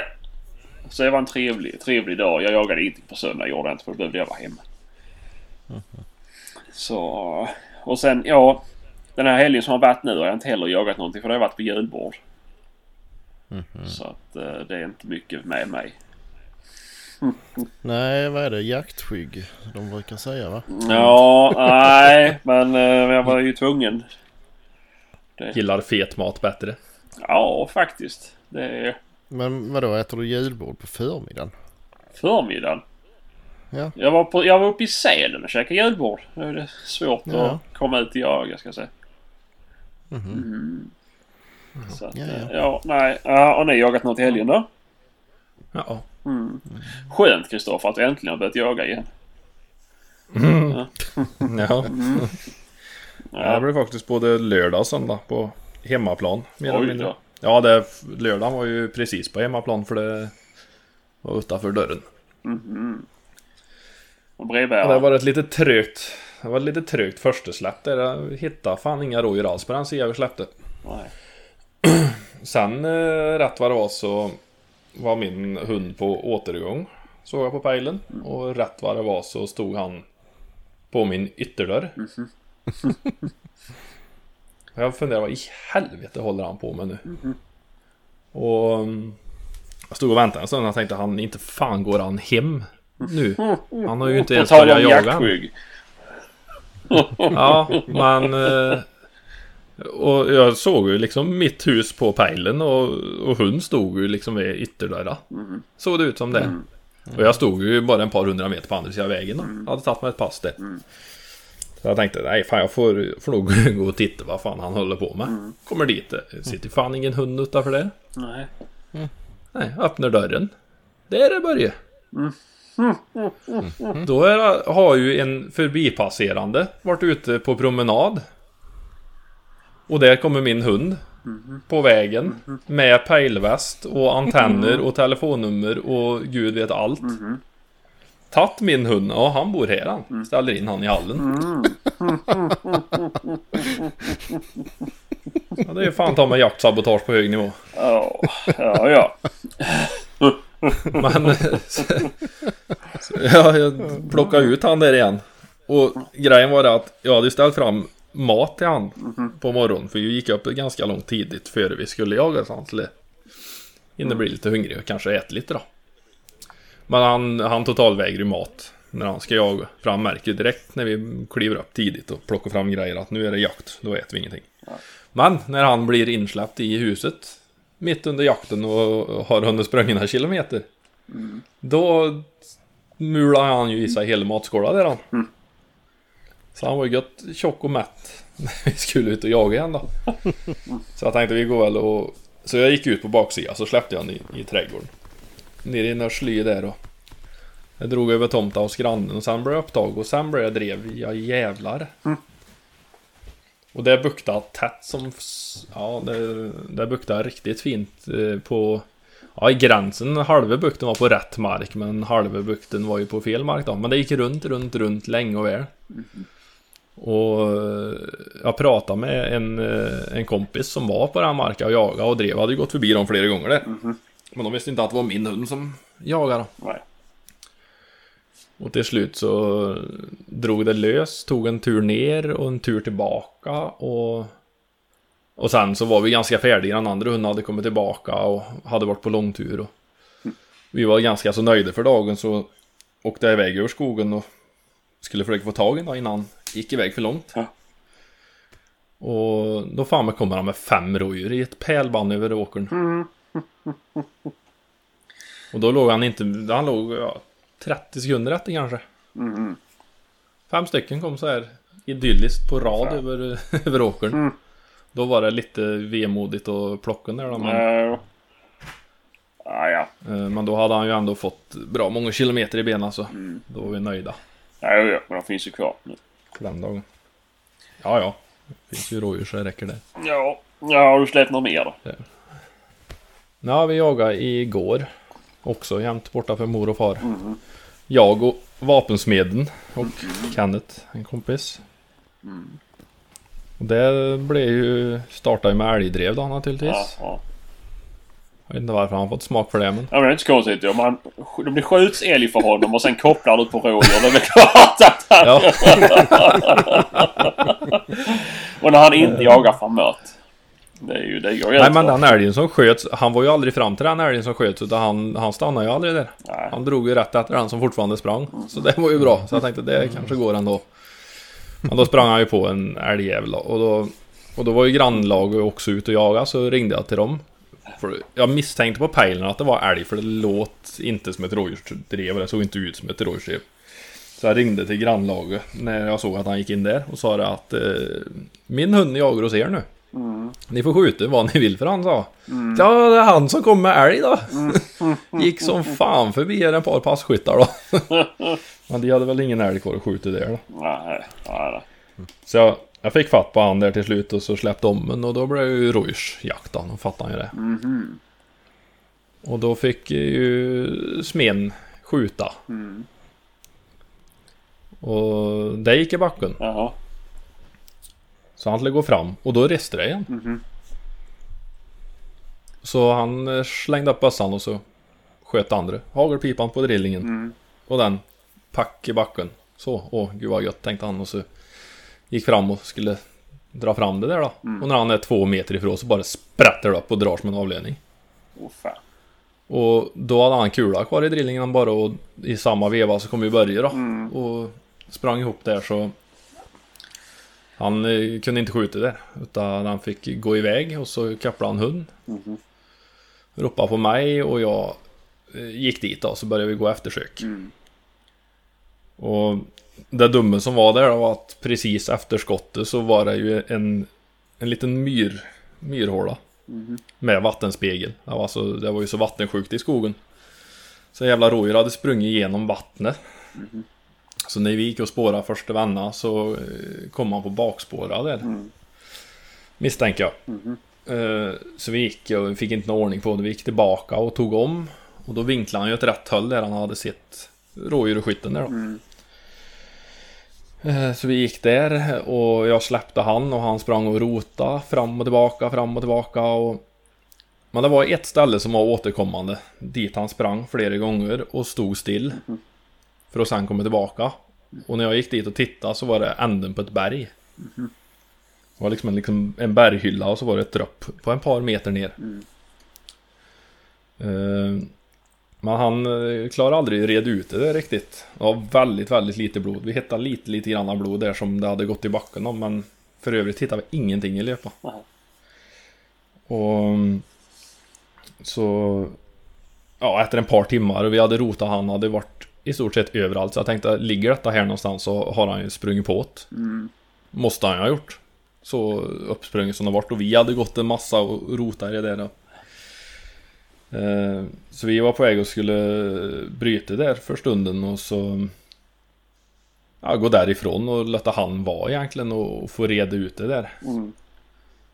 Så det var en trevlig, trevlig dag. Jag jagade inte på söndag. Gjorde jag inte för då behövde jag vara hemma. Så... Och sen, ja. Den här helgen som har varit nu har jag inte heller jagat någonting för det har varit på julbord. Så att eh, det är inte mycket med mig. Nej, vad är det? Jaktskygg de brukar säga va? Ja, nej, men eh, jag var ju tvungen. Gillar fet mat bättre. Ja, faktiskt. Det är Men vadå, äter du julbord på förmiddagen? förmiddagen. Ja. Jag var, på, jag var uppe i Sälen och käkade julbord. Nu är det svårt Ja. att komma ut och jaga ska jag säga. Mm. Så att, Ja, ja, ja. ja, nej. Ja, har ni jagat något i helgen då? Ja. Mm. Skönt Kristoffer att du äntligen har börjat jaga igen. Ja. Ja. Det blev faktiskt både lördag och söndag på hemmaplan. Mer eller Oj mindre. då. Ja, det, lördagen var ju precis på hemmaplan för det var utanför dörren. Och Ja, brevbärare. det var ett lite trögt. Det var ett lite trögt första släpp där. Jag hittade fan inga rådjur alls på den sidan vi släppte. Nej. Sen eh, rätt vad det var så var min hund på återgång. Såg jag på pejlen. Och rätt vad det var så stod han på min ytterdörr. Och jag funderar, vad i helvete håller han på med nu? Och mm, jag stod och väntade en stund och tänkte han inte fan går han hem nu. Han har ju inte ens börjat jaga än. Ja, men... eh, Och jag såg ju liksom mitt hus på pejlen och, och hund stod ju liksom vid ytterdörren. Såg det ut som det. Och jag stod ju bara ett par hundra meter på andra sidan vägen och hade tagit mig ett pass där. Så jag tänkte, nej fan jag får, får nog gå och titta vad fan han håller på med. Kommer dit, det sitter fan ingen hund utanför där. Nej. Nej, öppnar dörren. Där är Börje. Då är, har ju en förbipasserande varit ute på promenad. Och där kommer min hund. På vägen. Med pejlväst och antenner och telefonnummer och gud vet allt. Tatt min hund. Ja, han bor här han. Ställer in han i hallen. Ja, det är fan ta med jaktsabotage på hög nivå. Ja, ja, ja. Men... så, så, ja, jag plockade ut han där igen. Och grejen var det att jag hade ställt fram mat till han på morgonen. För vi gick upp ganska långt tidigt före vi skulle jaga. Så han skulle hinna bli lite hungrig och kanske äta lite då. Men han, han totalvägrar mat när han ska jaga. För han märker direkt när vi kliver upp tidigt och plockar fram grejer att nu är det jakt. Då äter vi ingenting. Men när han blir insläppt i huset mitt under jakten och har hunnit sprungit några kilometer. Då mular han ju i sig hela matskålen där han. Så han var ju gött tjock och mätt när vi skulle ut och jaga igen då. Så jag tänkte vi går väl och... Så jag gick ut på baksidan så släppte jag honom i, i trädgården. Nere i några sly där och... Jag drog över tomta hos grannen och sen blev jag upptag och sen blev jag drev. Ja jävlar. Och det buktade tätt som... Ja, det, det buktade riktigt fint eh, på... Ja, i gränsen. Halva bukten var på rätt mark, men halva bukten var ju på fel mark då. Men det gick runt, runt, runt länge och väl. Och eh, jag pratade med en, eh, en kompis som var på den här marken och jagade och drev. hade ju gått förbi dem flera gånger där. Men de visste inte att det var min hund som jagade. Nej. Och till slut så drog det lös, tog en tur ner och en tur tillbaka och... Och sen så var vi ganska färdiga, den andra hunden hade kommit tillbaka och hade varit på långtur och... Vi var ganska så nöjda för dagen så åkte jag iväg över skogen och skulle försöka få tag i den innan gick iväg för långt. Ja. Och då fan kommer han med fem rådjur i ett pärlband över åkern. Och då låg han inte, han låg ja, 30 sekunder efter kanske. Mm. Fem stycken kom så här idylliskt på rad över, över åkern. Mm. Då var det lite vemodigt att plocka där då, men, Ja. Ja, ja. eh, men då hade han ju ändå fått bra många kilometer i benen så då var vi nöjda Ja, ja, men de finns ju kvar nu. den dagen. Ja, ja. Det finns ju rådjur så det räcker det. Ja. Ja, har du släppt något mer då? Ja, vi jagade igår. Också jämt borta för mor och far. Jag och vapensmeden och Kenneth, en kompis. Och det blev ju, startade med älgdrev då Ja, naturligtvis. ja. Jag vet inte varför han fått smak för det men. Ja, men det är inte så konstigt. Om man, det blir skjuts älg för honom och sen kopplar du på rådjur. Det är väl klart att han... Ja, Och när han inte jagar framåt. Det är ju... Det ju nej men den älgen som sköts, han var ju aldrig fram till den älgen som sköts utan han, han stannade ju aldrig där. Nej. Han drog ju rätt efter den som fortfarande sprang. Så det var ju bra. Så jag tänkte det kanske går ändå. Men då sprang han ju på en älgjävel och då. Och då var ju grannlaget också ute och jaga så ringde jag till dem. För jag misstänkte på pejlen att det var älg för det låt inte som ett rådjursdrev och det såg inte ut som ett rådjursdrev. Så jag ringde till grannlaget när jag såg att han gick in där och sa det att eh, min hund jagar hos er nu. Ni får skjuta vad ni vill för han sa. Ja, det är han som kom med älg då. Gick som fan förbi er ett par passkyttar då. Men de hade väl ingen älg kvar att skjuta där då. Nej, nej. Så jag, jag fick fatt på han där till slut och så släppte om den och då blev ju rådjursjakt då. Fattade han ju det. Och då fick ju smen skjuta. Och det gick i backen. Jaha. Så han skulle gå fram och då reste det igen. Så han eh, slängde upp bössan och så sköt andra hagelpipan på drillingen. Mm. Och den pack i backen. Så, åh gud vad gött tänkte han och så gick fram och skulle dra fram det där då. Mm. Och när han är två meter ifrån så bara sprätter det upp och drar som en avledning. Åh fan. Och då hade han kula kvar i drillingen bara och i samma veva så kom ju Börje då. Mm. Och sprang ihop där så han eh, kunde inte skjuta där. Utan han fick gå iväg och så kapplade han hund. Mhm. Ropade på mig och jag eh, gick dit då så började vi gå eftersök. Mm. Och det dumma som var där var att precis efter skottet så var det ju en, en liten myr, myrhåla. Mhm. Med vattenspegel. Det var, alltså, det var ju så vattensjukt i skogen. Så jävla rådjur hade sprungit igenom vattnet. Så när vi gick och spårade första vändan så eh, kom han på bakspåra där. Mm. Misstänker jag. Eh, Så vi gick och fick inte någon ordning på det. Vi gick tillbaka och tog om. Och då vinklade han ju ett rätt håll där han hade sett rådjur och skytten där då. Mm. Eh, Så vi gick där och jag släppte han och han sprang och rota fram och tillbaka, fram och tillbaka och... Men det var ett ställe som var återkommande dit han sprang flera gånger och stod still. För att sen komma tillbaka. Och när jag gick dit och tittade så var det änden på ett berg. Det var liksom en, liksom en berghylla och så var det ett dropp på ett par meter ner. Eh, Men han eh, klarade aldrig red ut det där riktigt. Det var väldigt, väldigt lite blod. Vi hittade lite, lite grann blod där som det hade gått i backen om, men för övrigt hittade vi ingenting i löpa. Nej. Och mm, så Ja, efter en par timmar och vi hade rotat han hade varit i stort sett överallt. Så jag tänkte, ligger detta här någonstans så har han ju sprungit på det. Mm. Måste han ju ha gjort. Så uppsprunget som det varit och vi hade gått en massa och rotat i det där då. Eh, Så vi var på väg och skulle bryta där för stunden och så ja, gå därifrån och låta han vara egentligen och få reda ut det där. Mm.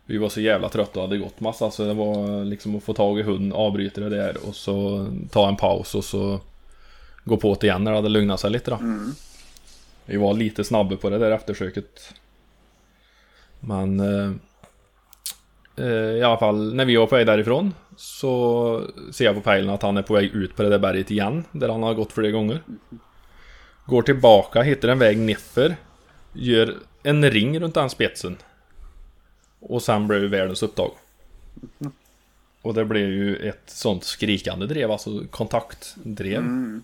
Vi var så jävla trötta och hade gått massa så det var liksom att få tag i hund, avbryta det där och så ta en paus och så gå på det igen när det hade lugnat sig lite då. Mm. Vi var lite snabba på det där eftersöket. Men eh, eh, i alla fall när vi var på väg därifrån så ser jag på pejlen att han är på väg ut på det där berget igen där han har gått flera gånger. Går tillbaka, hittar en väg nerför. Gör en ring runt den spetsen. Och sen blev världens upptag. Och det blev ju ett sånt skrikande drev, alltså kontaktdrev. Mm.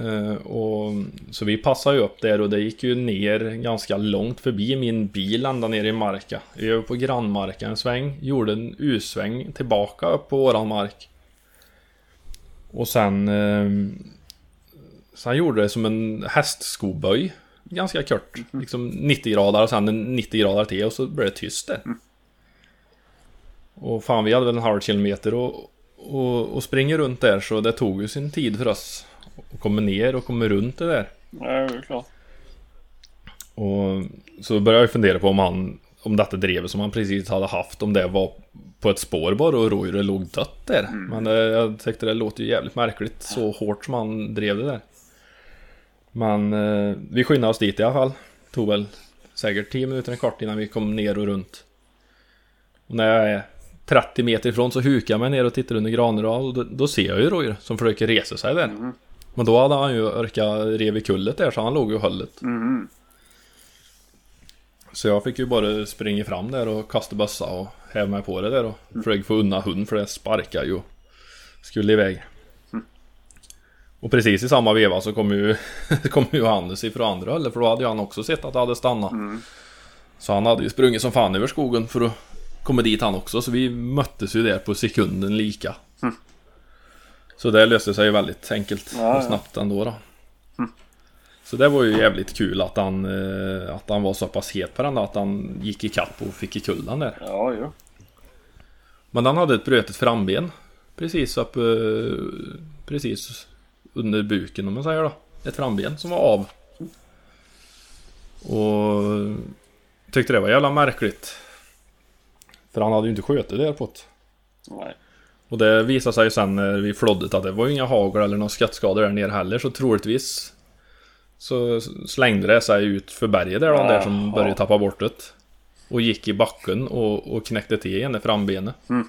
Eh, och, så vi passade ju upp där och det gick ju ner ganska långt förbi min bil ända ner i marka. Över på grannmarka en sväng, gjorde en U-sväng tillbaka upp på våran mark. Och sen... Eh, sen gjorde det som en hästskoböj. Ganska kort. Liksom 90 grader och sen en 90 grader till och så blev det tyst där. Och fan vi hade väl en halv kilometer och, och, och springa runt där så det tog ju sin tid för oss. Och komma ner och komma runt det där. Ja, det är klart. Och så började jag fundera på om han Om detta drevet som han precis hade haft Om det var på ett spår bara och rådjuret låg dött där. Men eh, jag tyckte det låter ju jävligt märkligt Så hårt som han drev det där. Men eh, vi skyndade oss dit i alla fall. Tog väl säkert 10 minuter en kvart innan vi kom ner och runt. Och när jag är 30 meter ifrån så hukar jag mig ner och tittar under granar och då, då ser jag ju rådjur som försöker resa sig där Men då hade han ju orkat rev i kullet där så han låg ju höllet Mm. Så jag fick ju bara springa fram där och kasta bössa och häva mig på det där och försöka få undan hund för det sparkar ju skulle iväg. Och precis i samma veva så kom ju, kom ju Johannes ifrån andra hållet för då hade ju han också sett att det hade stannat. Så han hade ju sprungit som fan över skogen för att komma dit han också så vi möttes ju där på sekunden lika. Så det löste sig ju väldigt enkelt Ja, och ja. snabbt ändå då. Så det var ju jävligt kul att han, eh, att han var så pass het på den att han gick i kapp och fick i kullen där. Ja, jo. Men han hade ett brutet framben. Precis upp, eh, precis under buken om man säger då. Ett framben som var av. Och tyckte det var jävla märkligt. För han hade ju inte skjutit det på. Nej. Och det visade sig sen när vi floddet att det var ju inga hagel eller några skottskador där nere heller så troligtvis så slängde det sig ut för berget där, de där som började tappa bort det. Och gick i backen och, och knäckte till ena frambenet. Mm.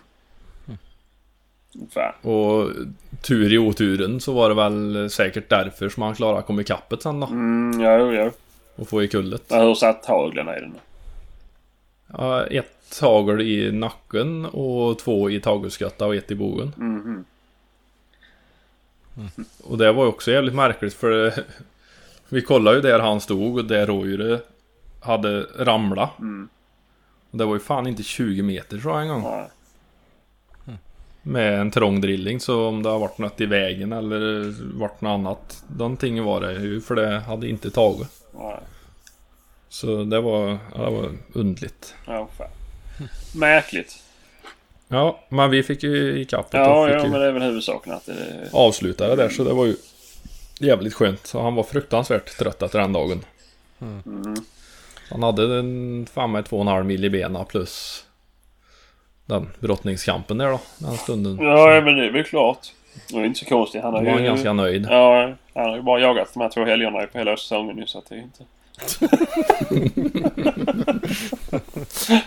Fan. Och tur i oturen så var det väl säkert därför som han klarade att komma ikappet sen då. Mm, jo, jo. Och få i kullet. Men hur satt haglen i den? Ja, ett hagel i nacken och två i tagelskatta och ett i bogen. Mhm. Och det var ju också jävligt märkligt för det, Vi kollade ju där han stod och där rådjuret hade ramlat. Mm. Och det var ju fan inte 20 meter tror jag en gång. Nej. Med en trång drilling så om det har varit något i vägen eller varit något annat. Någonting var det ju för det hade inte tagit. Nej. Så det var, ja, det var undligt. Ja, fan. Märkligt. Ja, men vi fick ju ikapp det Ja, och ja, men det är väl huvudsaken att det... avsluta det där så det var ju jävligt skönt. Så han var fruktansvärt trött efter den dagen. Mm. Han hade en fan med två och en halv mil i bena plus den brottningskampen där då, den stunden. Ja, men det är väl klart. Det är inte så konstigt. Han har var han ju... ganska nöjd. Ja, han har ju bara jagat de här två helgerna på hela säsongen nu så att det är inte...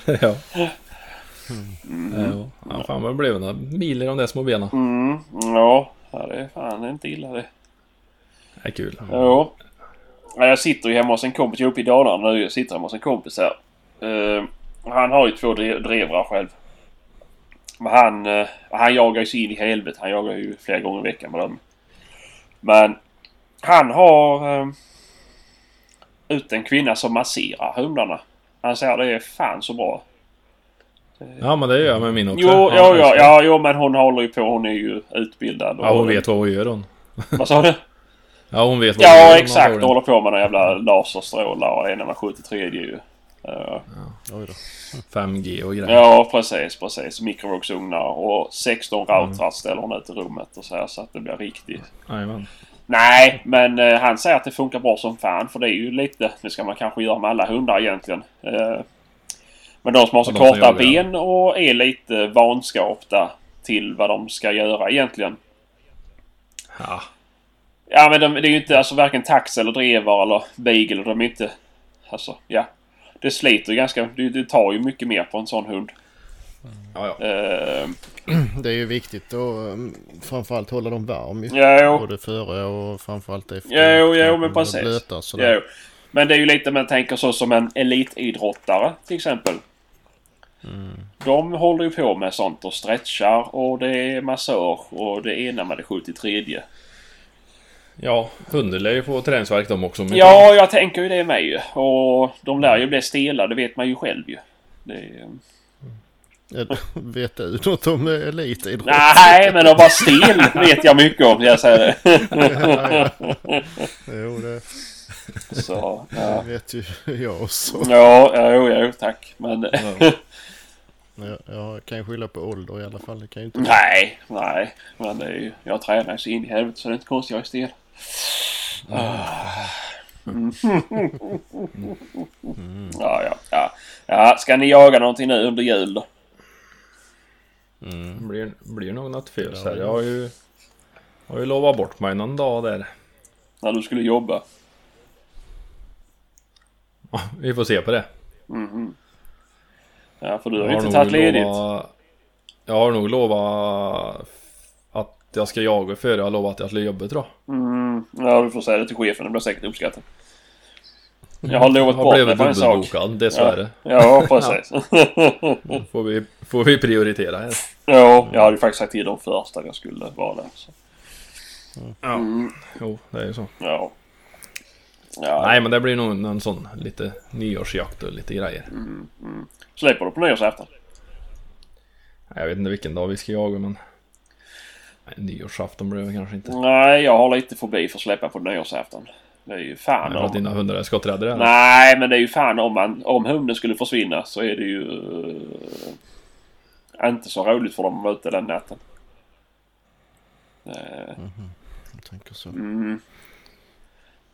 ja. Ja, ja, fan vad det blev några mil i de där små benen. Mm, ja. det är fan det är inte illa det. Det är kul. Ja. Ja, Jag sitter ju hemma hos en kompis. Jag är uppe i Dalarna nu. Jag sitter hemma hos en kompis här. Eh, han har ju två dre- drevrar själv. Men han, eh, han jagar ju sig in i helvete. Han jagar ju flera gånger i veckan med dem. Men han har uh, ut en kvinna som masserar hundarna. Han säger det är fan så bra. Ja men det gör jag med min också. Jo, ja, ja, ja, jo, men hon håller ju på. Hon är ju utbildad. Ja hon vet vad hon gör hon. Vad sa du? Ja hon vet vad hon Ja, gör. exakt. antagligen. Och håller på med några jävla laserstrålar och när man 73 ju. Ja. Då. 5G och grejer. Ja, precis, precis. Mikrovågsugnar och 16 routrar ställer hon ut i rummet och så här så att det blir riktigt. Jajamän. Nej, men eh, han säger att det funkar bra som fan för det är ju lite, det ska man kanske göra med alla hundar egentligen. Eh, men de som har så Och korta ben och är lite vanskapta till vad de ska göra egentligen. Ja. Ja men de, det är ju inte alltså varken tax eller drevar eller beagle. De är inte... Alltså ja. Det sliter ju ganska... Det, det tar ju mycket mer på en sån hund. Ja, ja. Uh, Det är ju viktigt att um, framförallt hålla dem varm ju. ja. Både före och framförallt efter. Jo, jo, men precis. Blöta. Jo. Men det är ju lite man tänker så som en elitidrottare till exempel. De håller ju på med sånt och stretchar och det är massage och det ena med det 73. ja hunden lär ju få träningsvärk de också. Ja, jag tänker ju det med ju. Och de lär ju bli stela, det vet man ju själv ju. Det är... Vet du något om elitidrott? Nej, men att vara stel vet jag mycket om, jag säger det. Jo, det Så, ja. vet ju jag också. Ja, jo, jo, tack. Men... Jag, jag kan ju skylla på ålder i alla fall. Det kan ju inte... Nej, nej. Men det är ju... Jag tränar så in i helvete så det är inte konstigt jag är stel. Ah. Mm. Ja, ja, ja. Ja, ska ni jaga någonting nu under jul då? Mm. Blir, blir nog något fel så här. Jag har ju... Har ju lovat bort mig någon dag där. När du skulle jobba? Ja, Vi får se på det. Mhm. Ja, för du har ju har inte tagit ledigt. lovat- Jag har nog lovat att jag ska jaga före jag har lovat att jag ska jobba tror jag. Mm, ja, du får säga det till chefen. Det blir säkert uppskattat. Jag har lovat bort mig på en sak. dessvärre. Ja, precis. Får, vi, får vi prioritera här. ja, jag hade ju faktiskt sagt till dem först att jag skulle vara där. Så. Ja. Mm, Jo, det är ju så. ja. Ja, Nej men det blir nog en sån lite nyårsjakt och lite grejer. Mm. Släpper du på nyårsafton? Jag vet inte vilken dag vi ska jaga men... Nej, nyårsafton blir det kanske inte. Nej, jag har lite fobi för att släppa på nyårsafton. Det är ju fan att om... dina hundar är skotträddare eller? Nej, men det är ju fan om man... Om hunden skulle försvinna så är det ju... eh, inte så roligt för dem att vara ute den natten. Eh, Jag tänker så. Mm,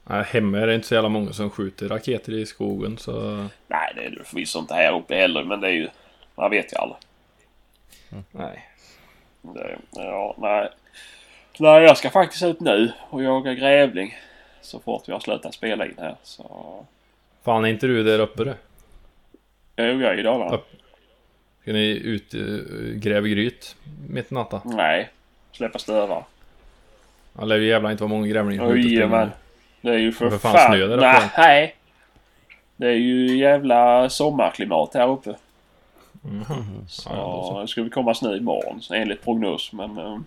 Nej, hemma är det inte så jävla många som skjuter raketer i skogen så... nej, det är det förvisso inte här uppe heller, men det är ju... Man vet ju aldrig. Nej. Det, ja, nej. Nej, jag ska faktiskt ut nu och jaga grävling. Så fort vi har slutat spela in här. Så... Fan är inte du där uppe du? Jo, jag är i Dalarna. Upp. Ska ni ut, uh, gräva gryt mitt i natten? Nej. Släppa stövar. Det lär ju jävlar inte vara många grävlingar och Oj, men. Det är ju för För fan fan... snö där uppe. Nej. Det är ju jävla sommarklimat här uppe. Mhm. Så Ja, det ska vi komma snö imorgon enligt prognos. Men... eh,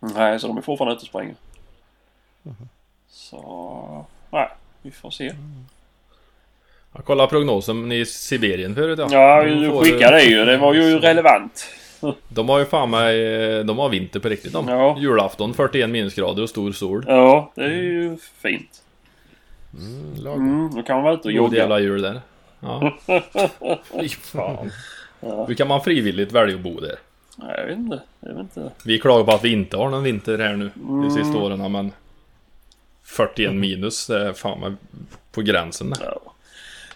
nej, så de är fortfarande ute och springer. Så... Nej, vi får se. Jag kollade prognosen i Sibirien förut ja. Ja, du skickade det ju. Det var ju relevant. De har ju fan med, eh, de har vinter på riktigt de. Ja. Julafton 41 minusgrader och stor sol. Ja, det är ju fint. Mm, lagom. Mm, då kan man vara ute och God jogga. jävla jul där. Ja. Fy fan. Hur kan man frivilligt välja att bo där? Nej, jag vet inte. Jag vet inte. Vi klagar på att vi inte har någon vinter här nu de sista Mm. åren men 41 minus, det är fan med på gränsen. Ja.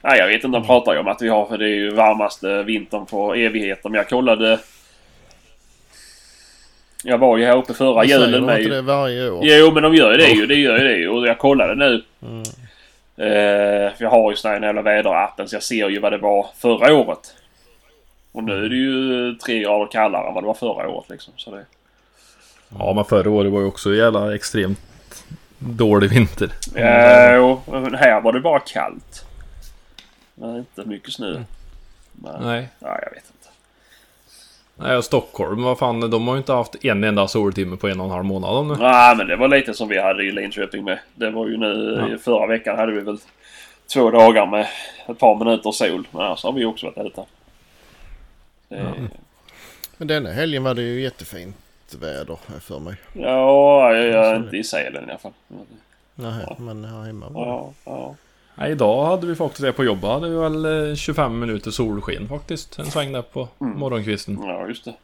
Nej, jag vet inte. De pratar ju om att vi har för det är ju varmaste vintern på evigheter. Men jag kollade... Jag var ju här uppe förra säger julen de med inte det varje år? Jo, men de gör ju det ju. Det gör ju det ju. Och jag kollade nu. Eh, för jag har ju sån här jävla väderappen så jag ser ju vad det var förra året. Och nu är det ju tre grader kallare än vad det var förra året liksom. Så det... Ja men förra året var ju också jävla extremt dålig vinter. Ja, jo, men här var det bara kallt. Men inte mycket snö. Men, nej. Nej. jag vet inte. Nej och Stockholm, vad fan, de har ju inte haft en enda soltimme på en och en halv månad nu. Nej, men det var lite som vi hade i Linköping med. Det var ju nu Ja. förra veckan hade vi väl två dagar med ett par minuter sol. Men annars har vi också varit ute. Det, Men denna helgen var det ju jättefint väder här för mig. Ja, jag, jag är inte i Sälen i alla fall. Nej, men här hemma var det. Ja, ja. Nej, idag hade vi faktiskt det på jobbet. Hade vi väl eh, 25 minuter solsken faktiskt. En sväng där på morgonkvisten. ja, just det.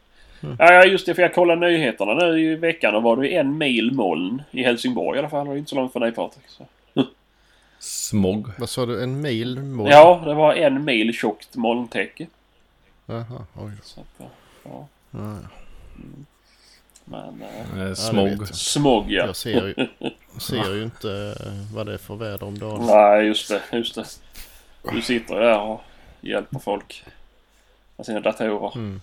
Ja, just det. För jag kollade nyheterna nu i veckan och var det en mil moln i Helsingborg i alla fall. Det var inte så långt för dig Patrik. Så. Smog. Vad sa du? En mil? Mål? Ja, det var en mil tjockt molntäcke. Jaha, oj. Så att, ja. Ja, ja. Men... Eh, Eh, smog. jag. smog ja. Jag ser ju, ser ju inte eh, vad det är för väder om dagen. Nej, just det. Just det. Du sitter ju där och hjälper folk med sina datorer. Mm.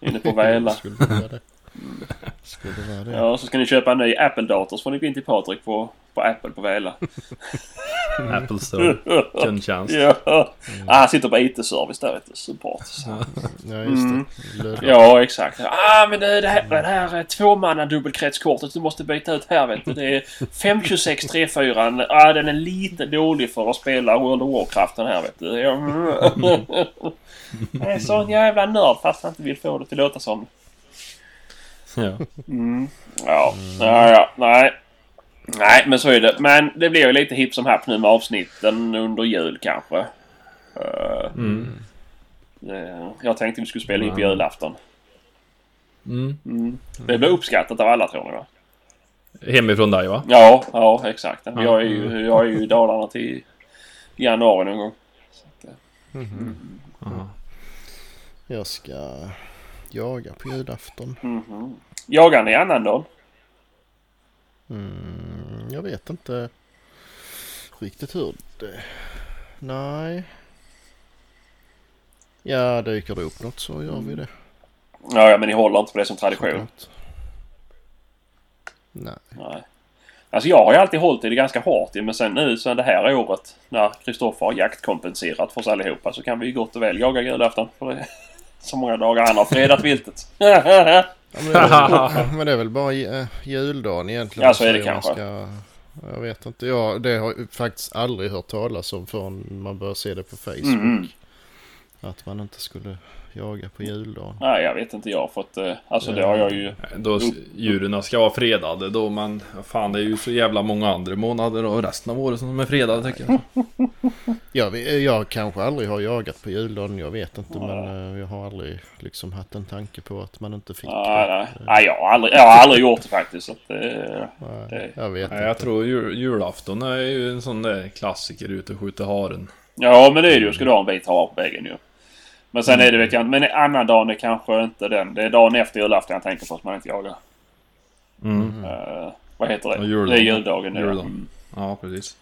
Inne på Väla. Skulle det vara det? Skulle det vara det? Ja, så ska ni köpa en ny Apple-dator så får ni gå in till Patrik på, på Apple på Väla. Apple Store. Kundtjänst. Ja. Ah, han sitter på IT-service där vet du. Support. Ja, just Mm. det. Lödda. Ja, exakt. Ah, men det, det här, det här är tvåmanna dubbelkretskortet du måste byta ut här vet du. Det är 526 34. Ah, den är lite dålig för att spela World of Warcraft den här vet du. Ja. Jag är sån jävla nörd fast jag inte vill få det till att låta som. Ja. Mm. Ja, ja, ja, nej. Nej, men så är det. Men det blir ju lite hipp som happ nu med avsnitten under jul kanske. Eh, Mm. det- jag tänkte vi skulle spela in på Mm. julafton. Mm. Mm. Det blir uppskattat av alla tror ni va? Hemifrån dig va? Ja, ja exakt. Jag är ju, jag är ju i Dalarna till januari någon gång. Så att, eh, Aha. Jag ska jaga på julafton. mhm. Jagar ni annandagen? Mm, jag vet inte riktigt hur det... Nej. Ja, dyker det upp något så gör vi det. Ja, men ni håller inte på det som tradition? Såklart. Nej. Nej. Alltså jag har ju alltid hållit i det ganska hårt men sen nu så det här året när Kristoffer har jaktkompenserat för oss allihopa så kan vi ju gott och väl jaga julafton. För det är så många dagar han har fredat viltet. Ja, men, det är väl, men det är väl bara eh, juldagen egentligen. Ja, så är det kanske. Ska, jag vet inte. Ja, det har jag faktiskt aldrig hört talas om förrän man börjar se det på Facebook. Mm. Att man inte skulle jaga på juldagen. Nej, jag vet inte. Jag har fått... eh, Alltså det har jag ju... Då s- djuren ska vara fredade då men fan det är ju så jävla många andra månader och resten av året som de är fredade tycker jag. Jag, vet- jag kanske aldrig har jagat på juldagen. Jag vet inte. Men eh, jag har aldrig liksom haft en tanke på att man inte fick Nej, nej. nej jag, har aldrig, jag har aldrig gjort det faktiskt. Att, eh, Nej, det- jag vet Nej, inte. jag tror jul, julafton är ju en sån där klassiker ute och skjuta haren. Ja, men det är det ju. Ska du ha en bit hare på väggen ju. Men sen är det vet jag inte. Men annan dagen är kanske inte den. Det är dagen efter julafton jag tänker på att man inte jagar. Mm. Eh, vad heter det? Juldagen. Det är juldagen nu. Juldagen. Mm. Ja precis.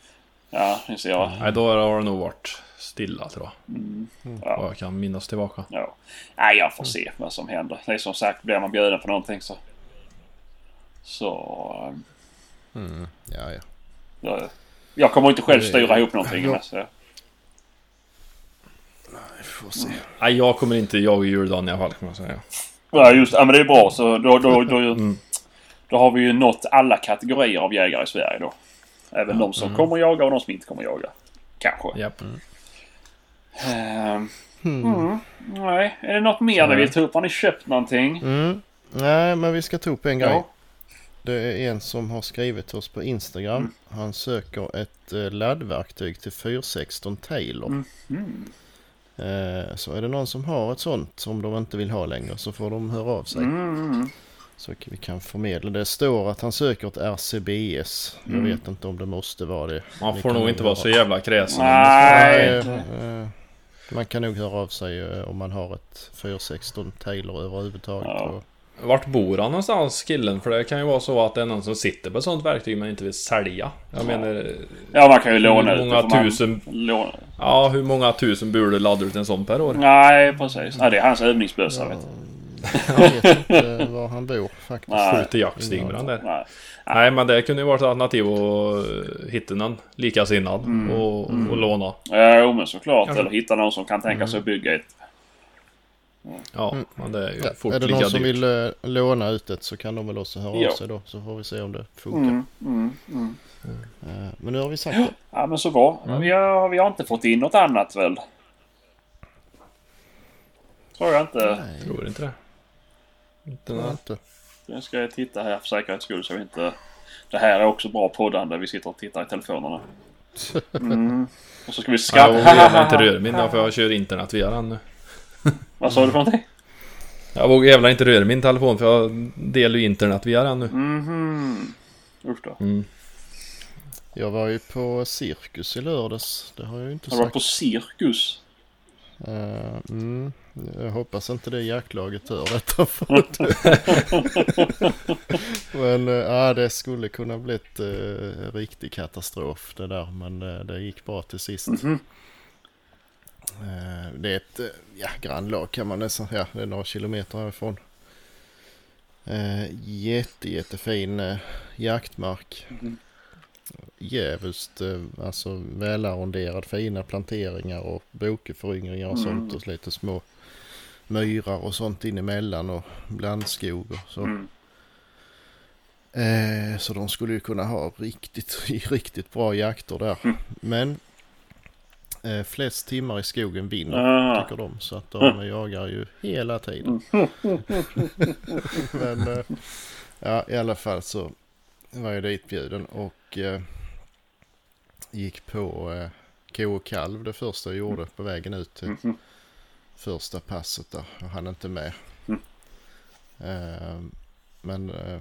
Ja, ni ser jag. Nej då har det nog varit stilla tror jag. Ja. Vad jag kan minnas tillbaka. Ja. Nej, jag får se vad som händer. Det är som sagt, blir man bjuden på någonting så... Så... eh, Mm. Ja, ja. Jag, jag kommer inte själv Det- styra ihop någonting. Ja. Så, Vi får se. Nej, jag kommer inte jaga juldagen i alla fall kan man säga. ja, just Ja, men det är bra. Så då, då, då, Mm. då har vi ju nått alla kategorier av jägare i Sverige då. Även de som kommer jaga och de som inte kommer jaga. Kanske. Japp. Ehm, mm. Nej, är det något mer ni vill ta upp? Har ni köpt någonting? Mm. Nej, men vi ska ta upp en grej. Ja. Det är en som har skrivit till oss på Instagram. Mm. Han söker ett eh, laddverktyg till 416 Taylor. Mm. Eh, så är det någon som har ett sånt som de inte vill ha längre så får de höra av sig. Mm. Så vi kan förmedla. Det står att han söker ett RCBS. Jag Mm. vet inte om det måste vara det. Man Ni får nog inte vara så jävla kräsen. Nej. Eh, eh, Man kan nog höra av sig om man har ett 416 Taylor överhuvudtaget. Ja. Vart bor han någonstans killen? För det kan ju vara så att det är någon som sitter på ett sånt verktyg men inte vill sälja. Jag menar... Ja, man kan ju låna Hur många det, tusen- Låna. Ja, hur många tusen du laddar ut en sån per år? Nej, precis. Ja, det är hans övningsbössa. Vet du. Jag vet inte var han bor faktiskt. Nej. Skjuter den där. Nej. Nej men det kunde ju varit ett alternativ att eh, hitta någon likasinnad och, och låna. Ja, jo, men såklart. Kanske. Eller hitta någon som kan tänka sig att bygga ett. Ja, men det är ju Ja, fort är det någon som dyrt. vill eh, låna ut det så kan de väl också höra Ja. av sig då. Så får vi se om det funkar. Mm, mm, mm. Eh, Men nu har vi sagt det. Ja, men så bra. Vi, har, vi har inte fått in något annat väl? Tror jag inte. Nej, Tror inte det. Inte jag inte. Nu ska jag titta här för säkerhets skull så vi inte... Det här är också bra poddande. Vi sitter och tittar i telefonerna. Mm. Och så ska vi Ja, jag inte röra min för jag kör internet via den nu. Vad sa du för någonting? Jag vågar jävla inte röra min telefon för jag delar ju internet via den nu. Mhm. Usch då. Mm. Jag var ju på cirkus i lördags. Det har jag ju inte Har du varit sagt. på cirkus? Eh, mm, jag hoppas inte det jaktlaget hör detta. För men eh, ja, det skulle kunna blivit uh, riktig katastrof det där. Men eh, det gick bra till sist. Mhm. Eh, det är ett eh, ja, grannlag kan man nästan säga. Det är några kilometer härifrån. Uh, jätte, jättefin jaktmark. Mhm. Djävulskt uh, alltså välarronderad fina planteringar och bokeföryngringar och Mm. sånt och så lite små myrar och sånt in emellan och blandskog och så. Mm. Eh, så de skulle ju kunna ha riktigt, riktigt bra jakter där. Men eh, flest timmar i skogen vinner Ah. tycker de. Så att de jagar ju hela tiden. Men eh, ja, i alla fall så var jag ditbjuden och eh, gick på eh, ko och kalv det första jag gjorde på vägen ut till Mhm. första passet där. Jag hann inte med. Mm. Eh, men eh,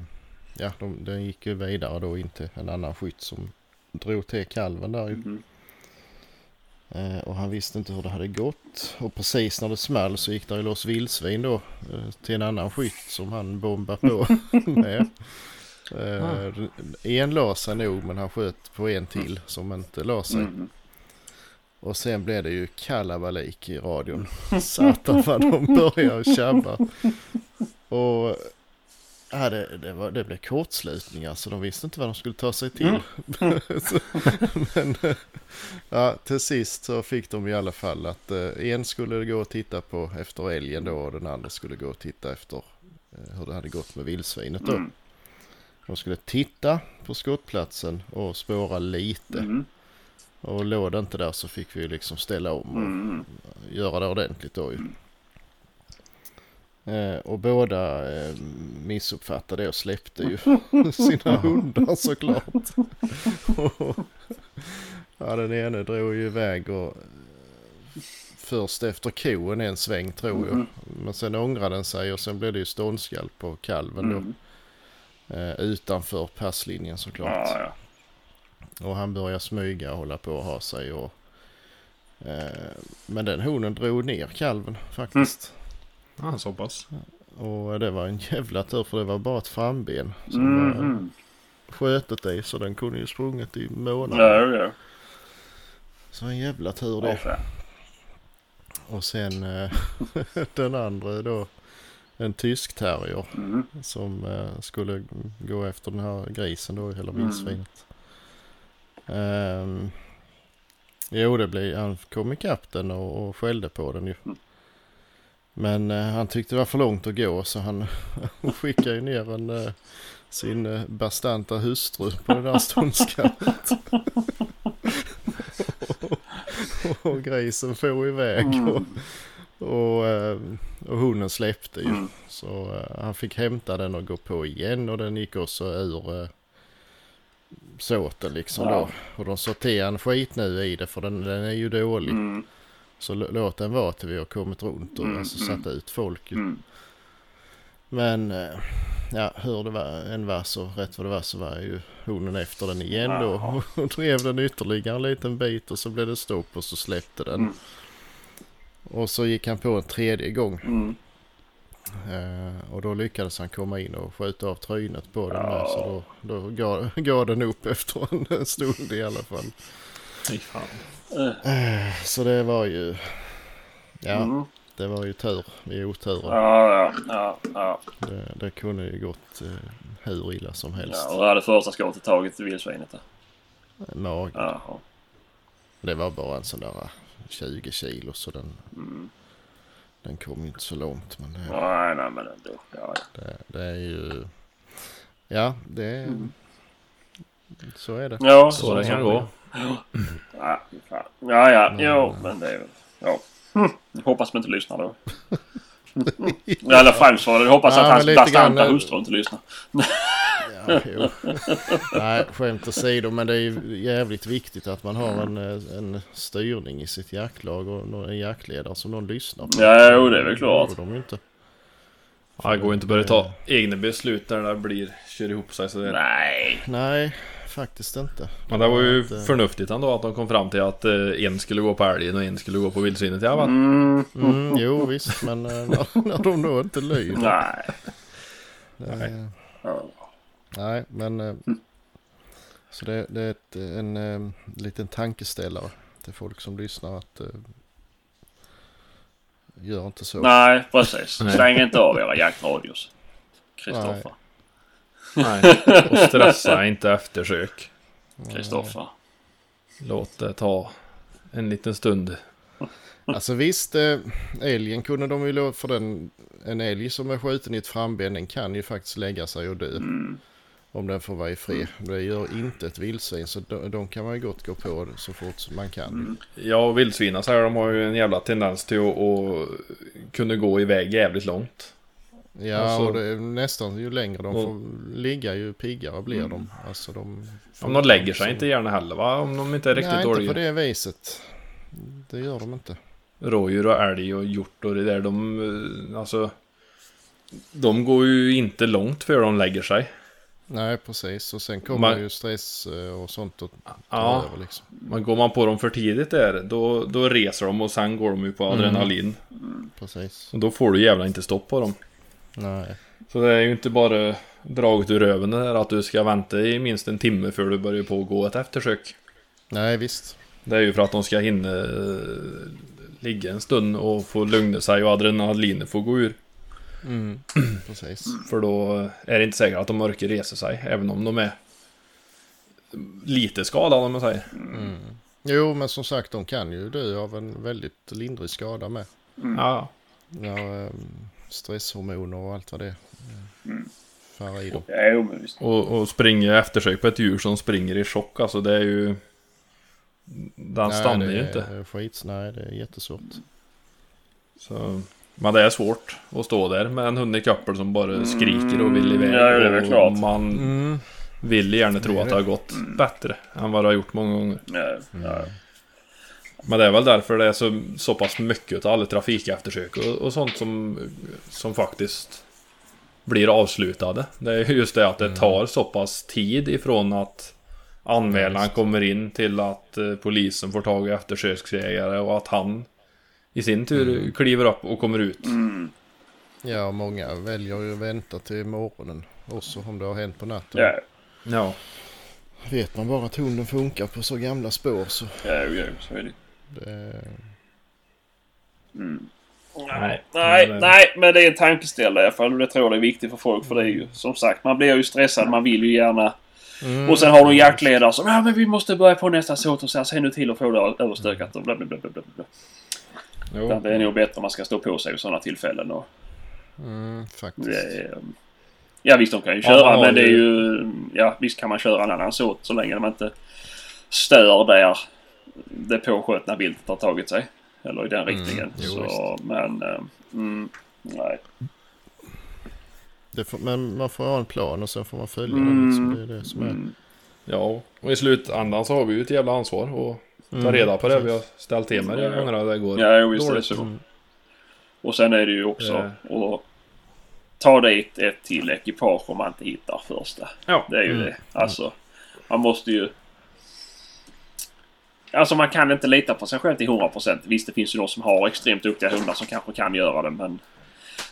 ja, de, den gick ju vidare då in till en annan skytt som drog till kalven där ju. Mhm. Eh, och han visste inte hur det hade gått. Och precis när det small så gick det loss vildsvin då eh, till en annan skytt som han bombade på med. Eh, En la sig nog men han sköt på en till som inte la sig. Mhm. Och sen blev det ju kalabalik i radion. Satan vad de började tjabba. Och ja, det, det, var, det blev kortslutningar så de visste inte vad de skulle ta sig till. Så, Men ja, till sist så fick de i alla fall att eh, en skulle gå och titta på efter älgen då och den andra skulle gå och titta efter eh, hur det hade gått med vildsvinet då. Mm. De skulle titta på skottplatsen och spåra lite. Mm. Och låg det inte där så fick vi liksom ställa om och Mm. göra det ordentligt då ju. Eh, och båda eh, missuppfattade och släppte ju sina hundar såklart. Och, ja, den ene drog ju iväg och eh, först efter koen en sväng tror jag. Mhm. Men sen ångrade den sig och sen blev det ju ståndskall på kalven då. Mm. Eh, utanför passlinjen såklart. Ja, ja. Och han började smyga och hålla på och ha sig. Och, eh, men den honen drog ner kalven faktiskt. Ja, så pass. Och det var en jävla tur för det var bara ett framben som var Mhm. skötet i. Så den kunde ju sprungit i månader. Ja, ja. Så en jävla tur Ja, det. fan. Och sen eh, den andra då. En tysk terrier Mm. som eh, skulle gå efter den här grisen då, eller Mm. vildsvinet. Ehm, jo, det blev, han kom ikapp den och, och skällde på den ju. Mm. Men eh, han tyckte det var för långt att gå så han skickade ner en, eh, sin eh, bastanta hustru på det där ståndskallet. och grisen for iväg och, och, eh, och hunden släppte ju. Mm. Så eh, han fick hämta den och gå på igen och den gick också ur uh, såten liksom Ja. då. Och de sorterade en skit nu i det för den, den är ju dålig. Mm. Så låt den vara till vi har kommit runt och Mm, alltså mm. satt ut folk. Mm. Men eh, ja, hur det var, än var så rätt vad det var så var ju hunden efter den igen då. Och drev den ytterligare en liten bit och så blev det stopp och så släppte den. Mm. Och så gick han på en tredje gång. Mm. Eh, och då lyckades han komma in och skjuta av trynet på den där. Så då, då gav, gav den upp efter en stund i alla fall. Fy fan. Eh, Så det var ju... Ja, Mm. det var ju tur i oturen. Ja, ja, ja, ja. Det, det kunde ju gått eh, hur illa som helst. ja. Och hade första skottet tagit vildsvinet där? Mag. Jaha. Det var bara en sån där 20 kilo så den, Mm. den kom ju inte så långt. Men det, Nej, nej, men ändå. Ja, ja. det, det är ju... Ja, det är... Så är det. Ja, Så det kan gå. Ja, fan. ja, ja, jo, men det är väl... Ja. Hm. Hoppas man inte lyssnar då. I alla fall så det hoppas Ja, att hans bastanta eh, hustru inte lyssnar. Ja, jo. Nej, skämt åsido, men det är jävligt viktigt att man har en, eh, en styrning i sitt jaktlag och en jaktledare som någon lyssnar på. Ja, jo, det är väl klart. de inte. Ja, det går inte att börja ta egna beslut där det blir, kör ihop sig så det Nej. Nej, faktiskt inte. Men det var ju Att, eh, förnuftigt ändå att de kom fram till att eh, en skulle gå på älgen och en skulle gå på vildsvinet. Ja, va? Mm. Mm, jo, visst, men eh, när, när de då inte lyder. Nej. det- Ja. Nej, men... Så det, det är ett, en eh, liten tankeställare till folk som lyssnar att... Gör inte så. Nej, precis. Nej. Stäng inte av era jaktradios. Kristoffer. Nej. Och stressa inte eftersök. Kristoffer. Låt det ta en liten stund. Alltså visst, eh, älgen kunde de ju låta för den... En älg som är skjuten i ett framben den kan ju faktiskt lägga sig och dö. Mm. Om den får vara i fred. Det gör inte ett vildsvin så de, de kan man ju gott gå på så fort man kan. Mm. Ja, och vildsvinen så här, de har ju en jävla tendens till att, att kunna gå iväg jävligt långt. Ja, Alltså- och det är nästan ju längre de får ligga ju piggare blir de. Alltså de... Om de lägger sig inte gärna heller va? Om de inte är riktigt Nej, inte dåliga. på det viset. Det gör de inte. Rådjur och älg och hjort och det där, de... eh, Alltså... De går ju inte långt för de lägger sig. Nej, precis. Och sen kommer Man- ju stress eh, och sånt att ta Ja, över liksom. men går man på dem för tidigt där, då, då reser de och sen går de ju på adrenalin. Precis. Och då får du jävla inte stopp på dem. Nej. Så det är ju inte bara draget ur röven det här att du ska vänta i minst en timme för du börjar på att gå ett eftersök. Nej, visst. Det är ju för att de ska hinna eh, ligga en stund och få lugna sig och adrenalinet får gå ur. Mm. precis. För då är det inte säkert att de orkar resa sig, även om de är lite skadade om man säger. Mm. Jo, men som sagt, de kan ju dö av en väldigt lindrig skada med. Ja, Ja, ehm, stresshormoner och allt vad det är. Fara i dem. Ja, och, och springa eftersök på ett djur som springer i chock, alltså det är ju... Den stannar det ju är inte. Skit, nej, det är jättesvårt. Så, men det är svårt att stå där med en hund i koppel som bara skriker och vill iväg. Mm. ja, det är och klart. Man Mm. vill gärna tro Det är att det har gått bättre än vad det har gjort många gånger. Ja, ja. Men det är väl därför det är så, så pass mycket av alla trafikeftersök och, och sånt som, som faktiskt blir avslutade. Det är just det att det tar så pass tid ifrån att anmälan kommer in till att eh, polisen får tag i eftersöksjägare och att han i sin tur kliver upp och kommer ut. Mm. Ja, många väljer ju att vänta till morgonen också om det har hänt på natten. Ja. Ja. Vet man bara att hunden funkar på så gamla spår så Ja, jo, så är det. Det... Mm. Nej, Nej, nej, men- nej, men det är en tankeställare i alla fall. Det tror jag är viktigt för folk. För det är ju som sagt, man blir ju stressad. Man vill ju gärna... Mm. Och sen har du en jaktledare som ja men vi måste börja på nästa såt och så här, se nu till att få det överstökat och bla bla bla bla. Jo. Det är nog bättre om man ska stå på sig vid sådana tillfällen. Och Mm, faktiskt. det är, ja visst, de kan ju Ja, köra har men det är ju-. Ja visst kan man köra en annan såt så länge man inte stör där det påskjutna viltet har tagit sig. Eller i den riktningen. jo, så, men... eh, Mm, nej. Det får, men man får ha en plan och sen får man följa Mm. den. Liksom. Det är det som är. Mm. Ja, och i slutändan så har vi ju ett jävla ansvar att ta Mm, reda på det precis. vi har ställt till med de Ja. gångerna det går Ja, jo, visst det dåligt. så. Mm. Och sen är det ju också att ta dit ett till ekipage om man inte hittar första. Ja. Det är ju Mm. det. Alltså, man måste ju... Alltså man kan inte lita på sig själv till 100%. Visst, det finns ju de som har extremt duktiga hundar som kanske kan göra det, men...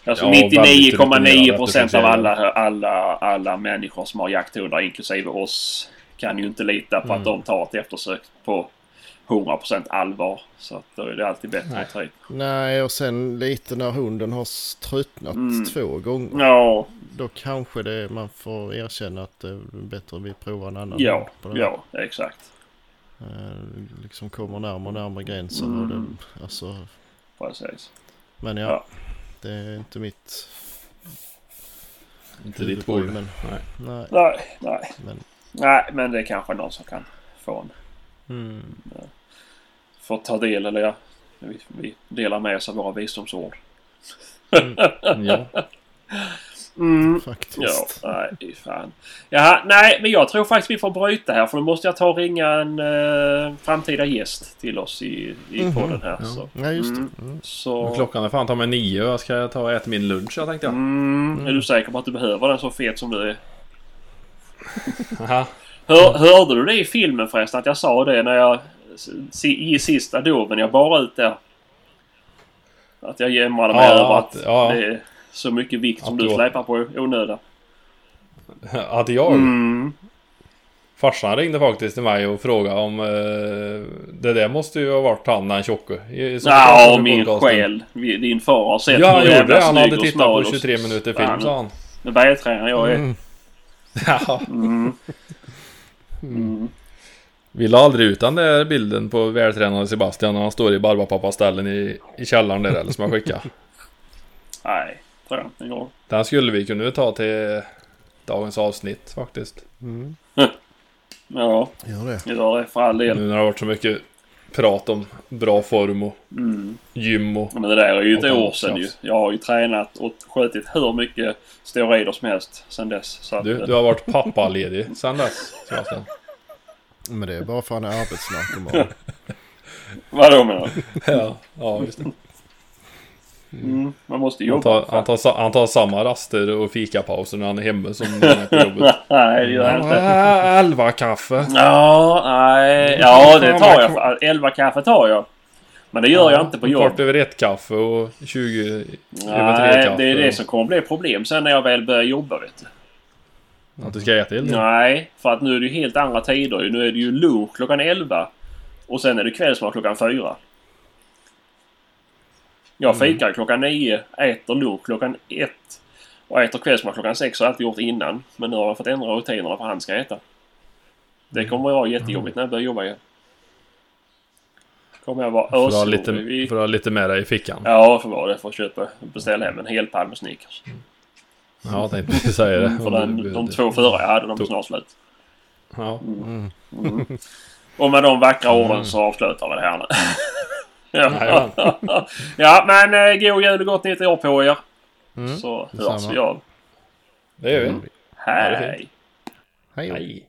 Alltså Ja, väldigt 99,9% av alla, alla, alla människor som har jakthundar, inklusive oss, kan ju inte lita på att Mm. de tar ett eftersök på 100% allvar. Så att då är det alltid bättre Nej. att ta. Nej, och sen lite när hunden har tröttnat Mm. två gånger. Ja, Då kanske det, man får erkänna att det är bättre att vi provar en annan ja, ja, exakt. Eh, liksom kommer närmare och närmare gränsen. Och Mm. det, alltså, Precis. men ja, Ja. det är inte mitt Inte ditt bord. Men, Nej. nej, Nej, nej. men Nej, men det är kanske någon som kan få en... mm, Få ta del, eller ja. Vi, vi delar med oss av våra visdomsord. Ja. Mm. Ja, faktiskt. nej, fy fan. Jaha, nej, men jag tror faktiskt vi får bryta här för då måste jag ta och ringa en eh, framtida gäst till oss i, i Mhm, podden här. ja. Så, Ja, just Mm. det. Mm. så Klockan är fan ta mig nio och jag ska ta och äta min lunch jag tänkte jag. mm, är du säker på att du behöver den så fet som du är? Hör, hörde du det i filmen förresten? Att jag sa det när jag i sista doven jag bar ut där. Att jag jämrade mig Ja, över att- att ja. det så mycket vikt som du släpar på i onödan. Att jag? Mm. Farsan ringde faktiskt till mig och frågade om eh, det där måste ju ha varit han den tjocke. Ja, min själ. Vi- Din far har sett Ja, han gjorde det. Han hade tittat på och 23 minuter film sa han. Men vältränad jag är. Mm. Ja. Mm. Mm. Vi la aldrig ut den där bilden på vältränade Sebastian när han står i Barbapapa-ställen i, i källaren där eller som jag skickade. Nej, Den skulle vi kunna ta till dagens avsnitt faktiskt. Mm. Ja, Gör det. gör det för all del. Nu när det har varit så mycket prat om bra form och Mm. gym och... Ja, Men det där är ju ett år sedan ju. tjafs. Jag har ju tränat och skjutit hur mycket steroider som helst sedan dess. Så att, Du, du har varit pappaledig sen dess Sebastian. Men det är bara för att han är arbetsnarkoman. Vadå menar du? Ja, ja just det. Mm, man måste Han jobba. tar, han, tar, han tar samma raster och fikapauser när han är hemma som när han är på jobbet. Nej, det gör jag inte. Äh, Elva kaffe. Ja, nej. Ja, det tar jag. 11 kaffe tar jag. Men det gör jag inte på jobb. Kvart över ett kaffe och 20 över tre Nej, kaffe. det är det som kommer bli problem sen när jag väl börjar jobba vet du. Att du ska äta det. Nej, för att nu är det ju helt andra tider. Nu är det ju lunch klockan 11. Och sen är det kvällsmat klockan 4. Jag fikar klockan 9, äter lunch klockan 1 och äter kvällsmat klockan 6 har jag alltid gjort innan. Men nu har jag fått ändra rutinerna för han ska äta. Det kommer att vara jättejobbigt när jag börjar jobba igen. Kommer jag vara För att ha ösrolig. lite, Vi- att ha lite mera i fickan. Ja, för vad det för att köpa, beställa hem en hel pall med Snickers. Ja, jag tänkte precis säga det. För den, de två före jag hade de Tog- snart slut. Ja. Mm. Mm. Och med de vackra orden så avslutar vi det här nu. ja. ja, men eh, god jul och gott nytt år på er. Mm. Så hörs vi av. Det gör vi. Mm. Hej! Hej. Hej.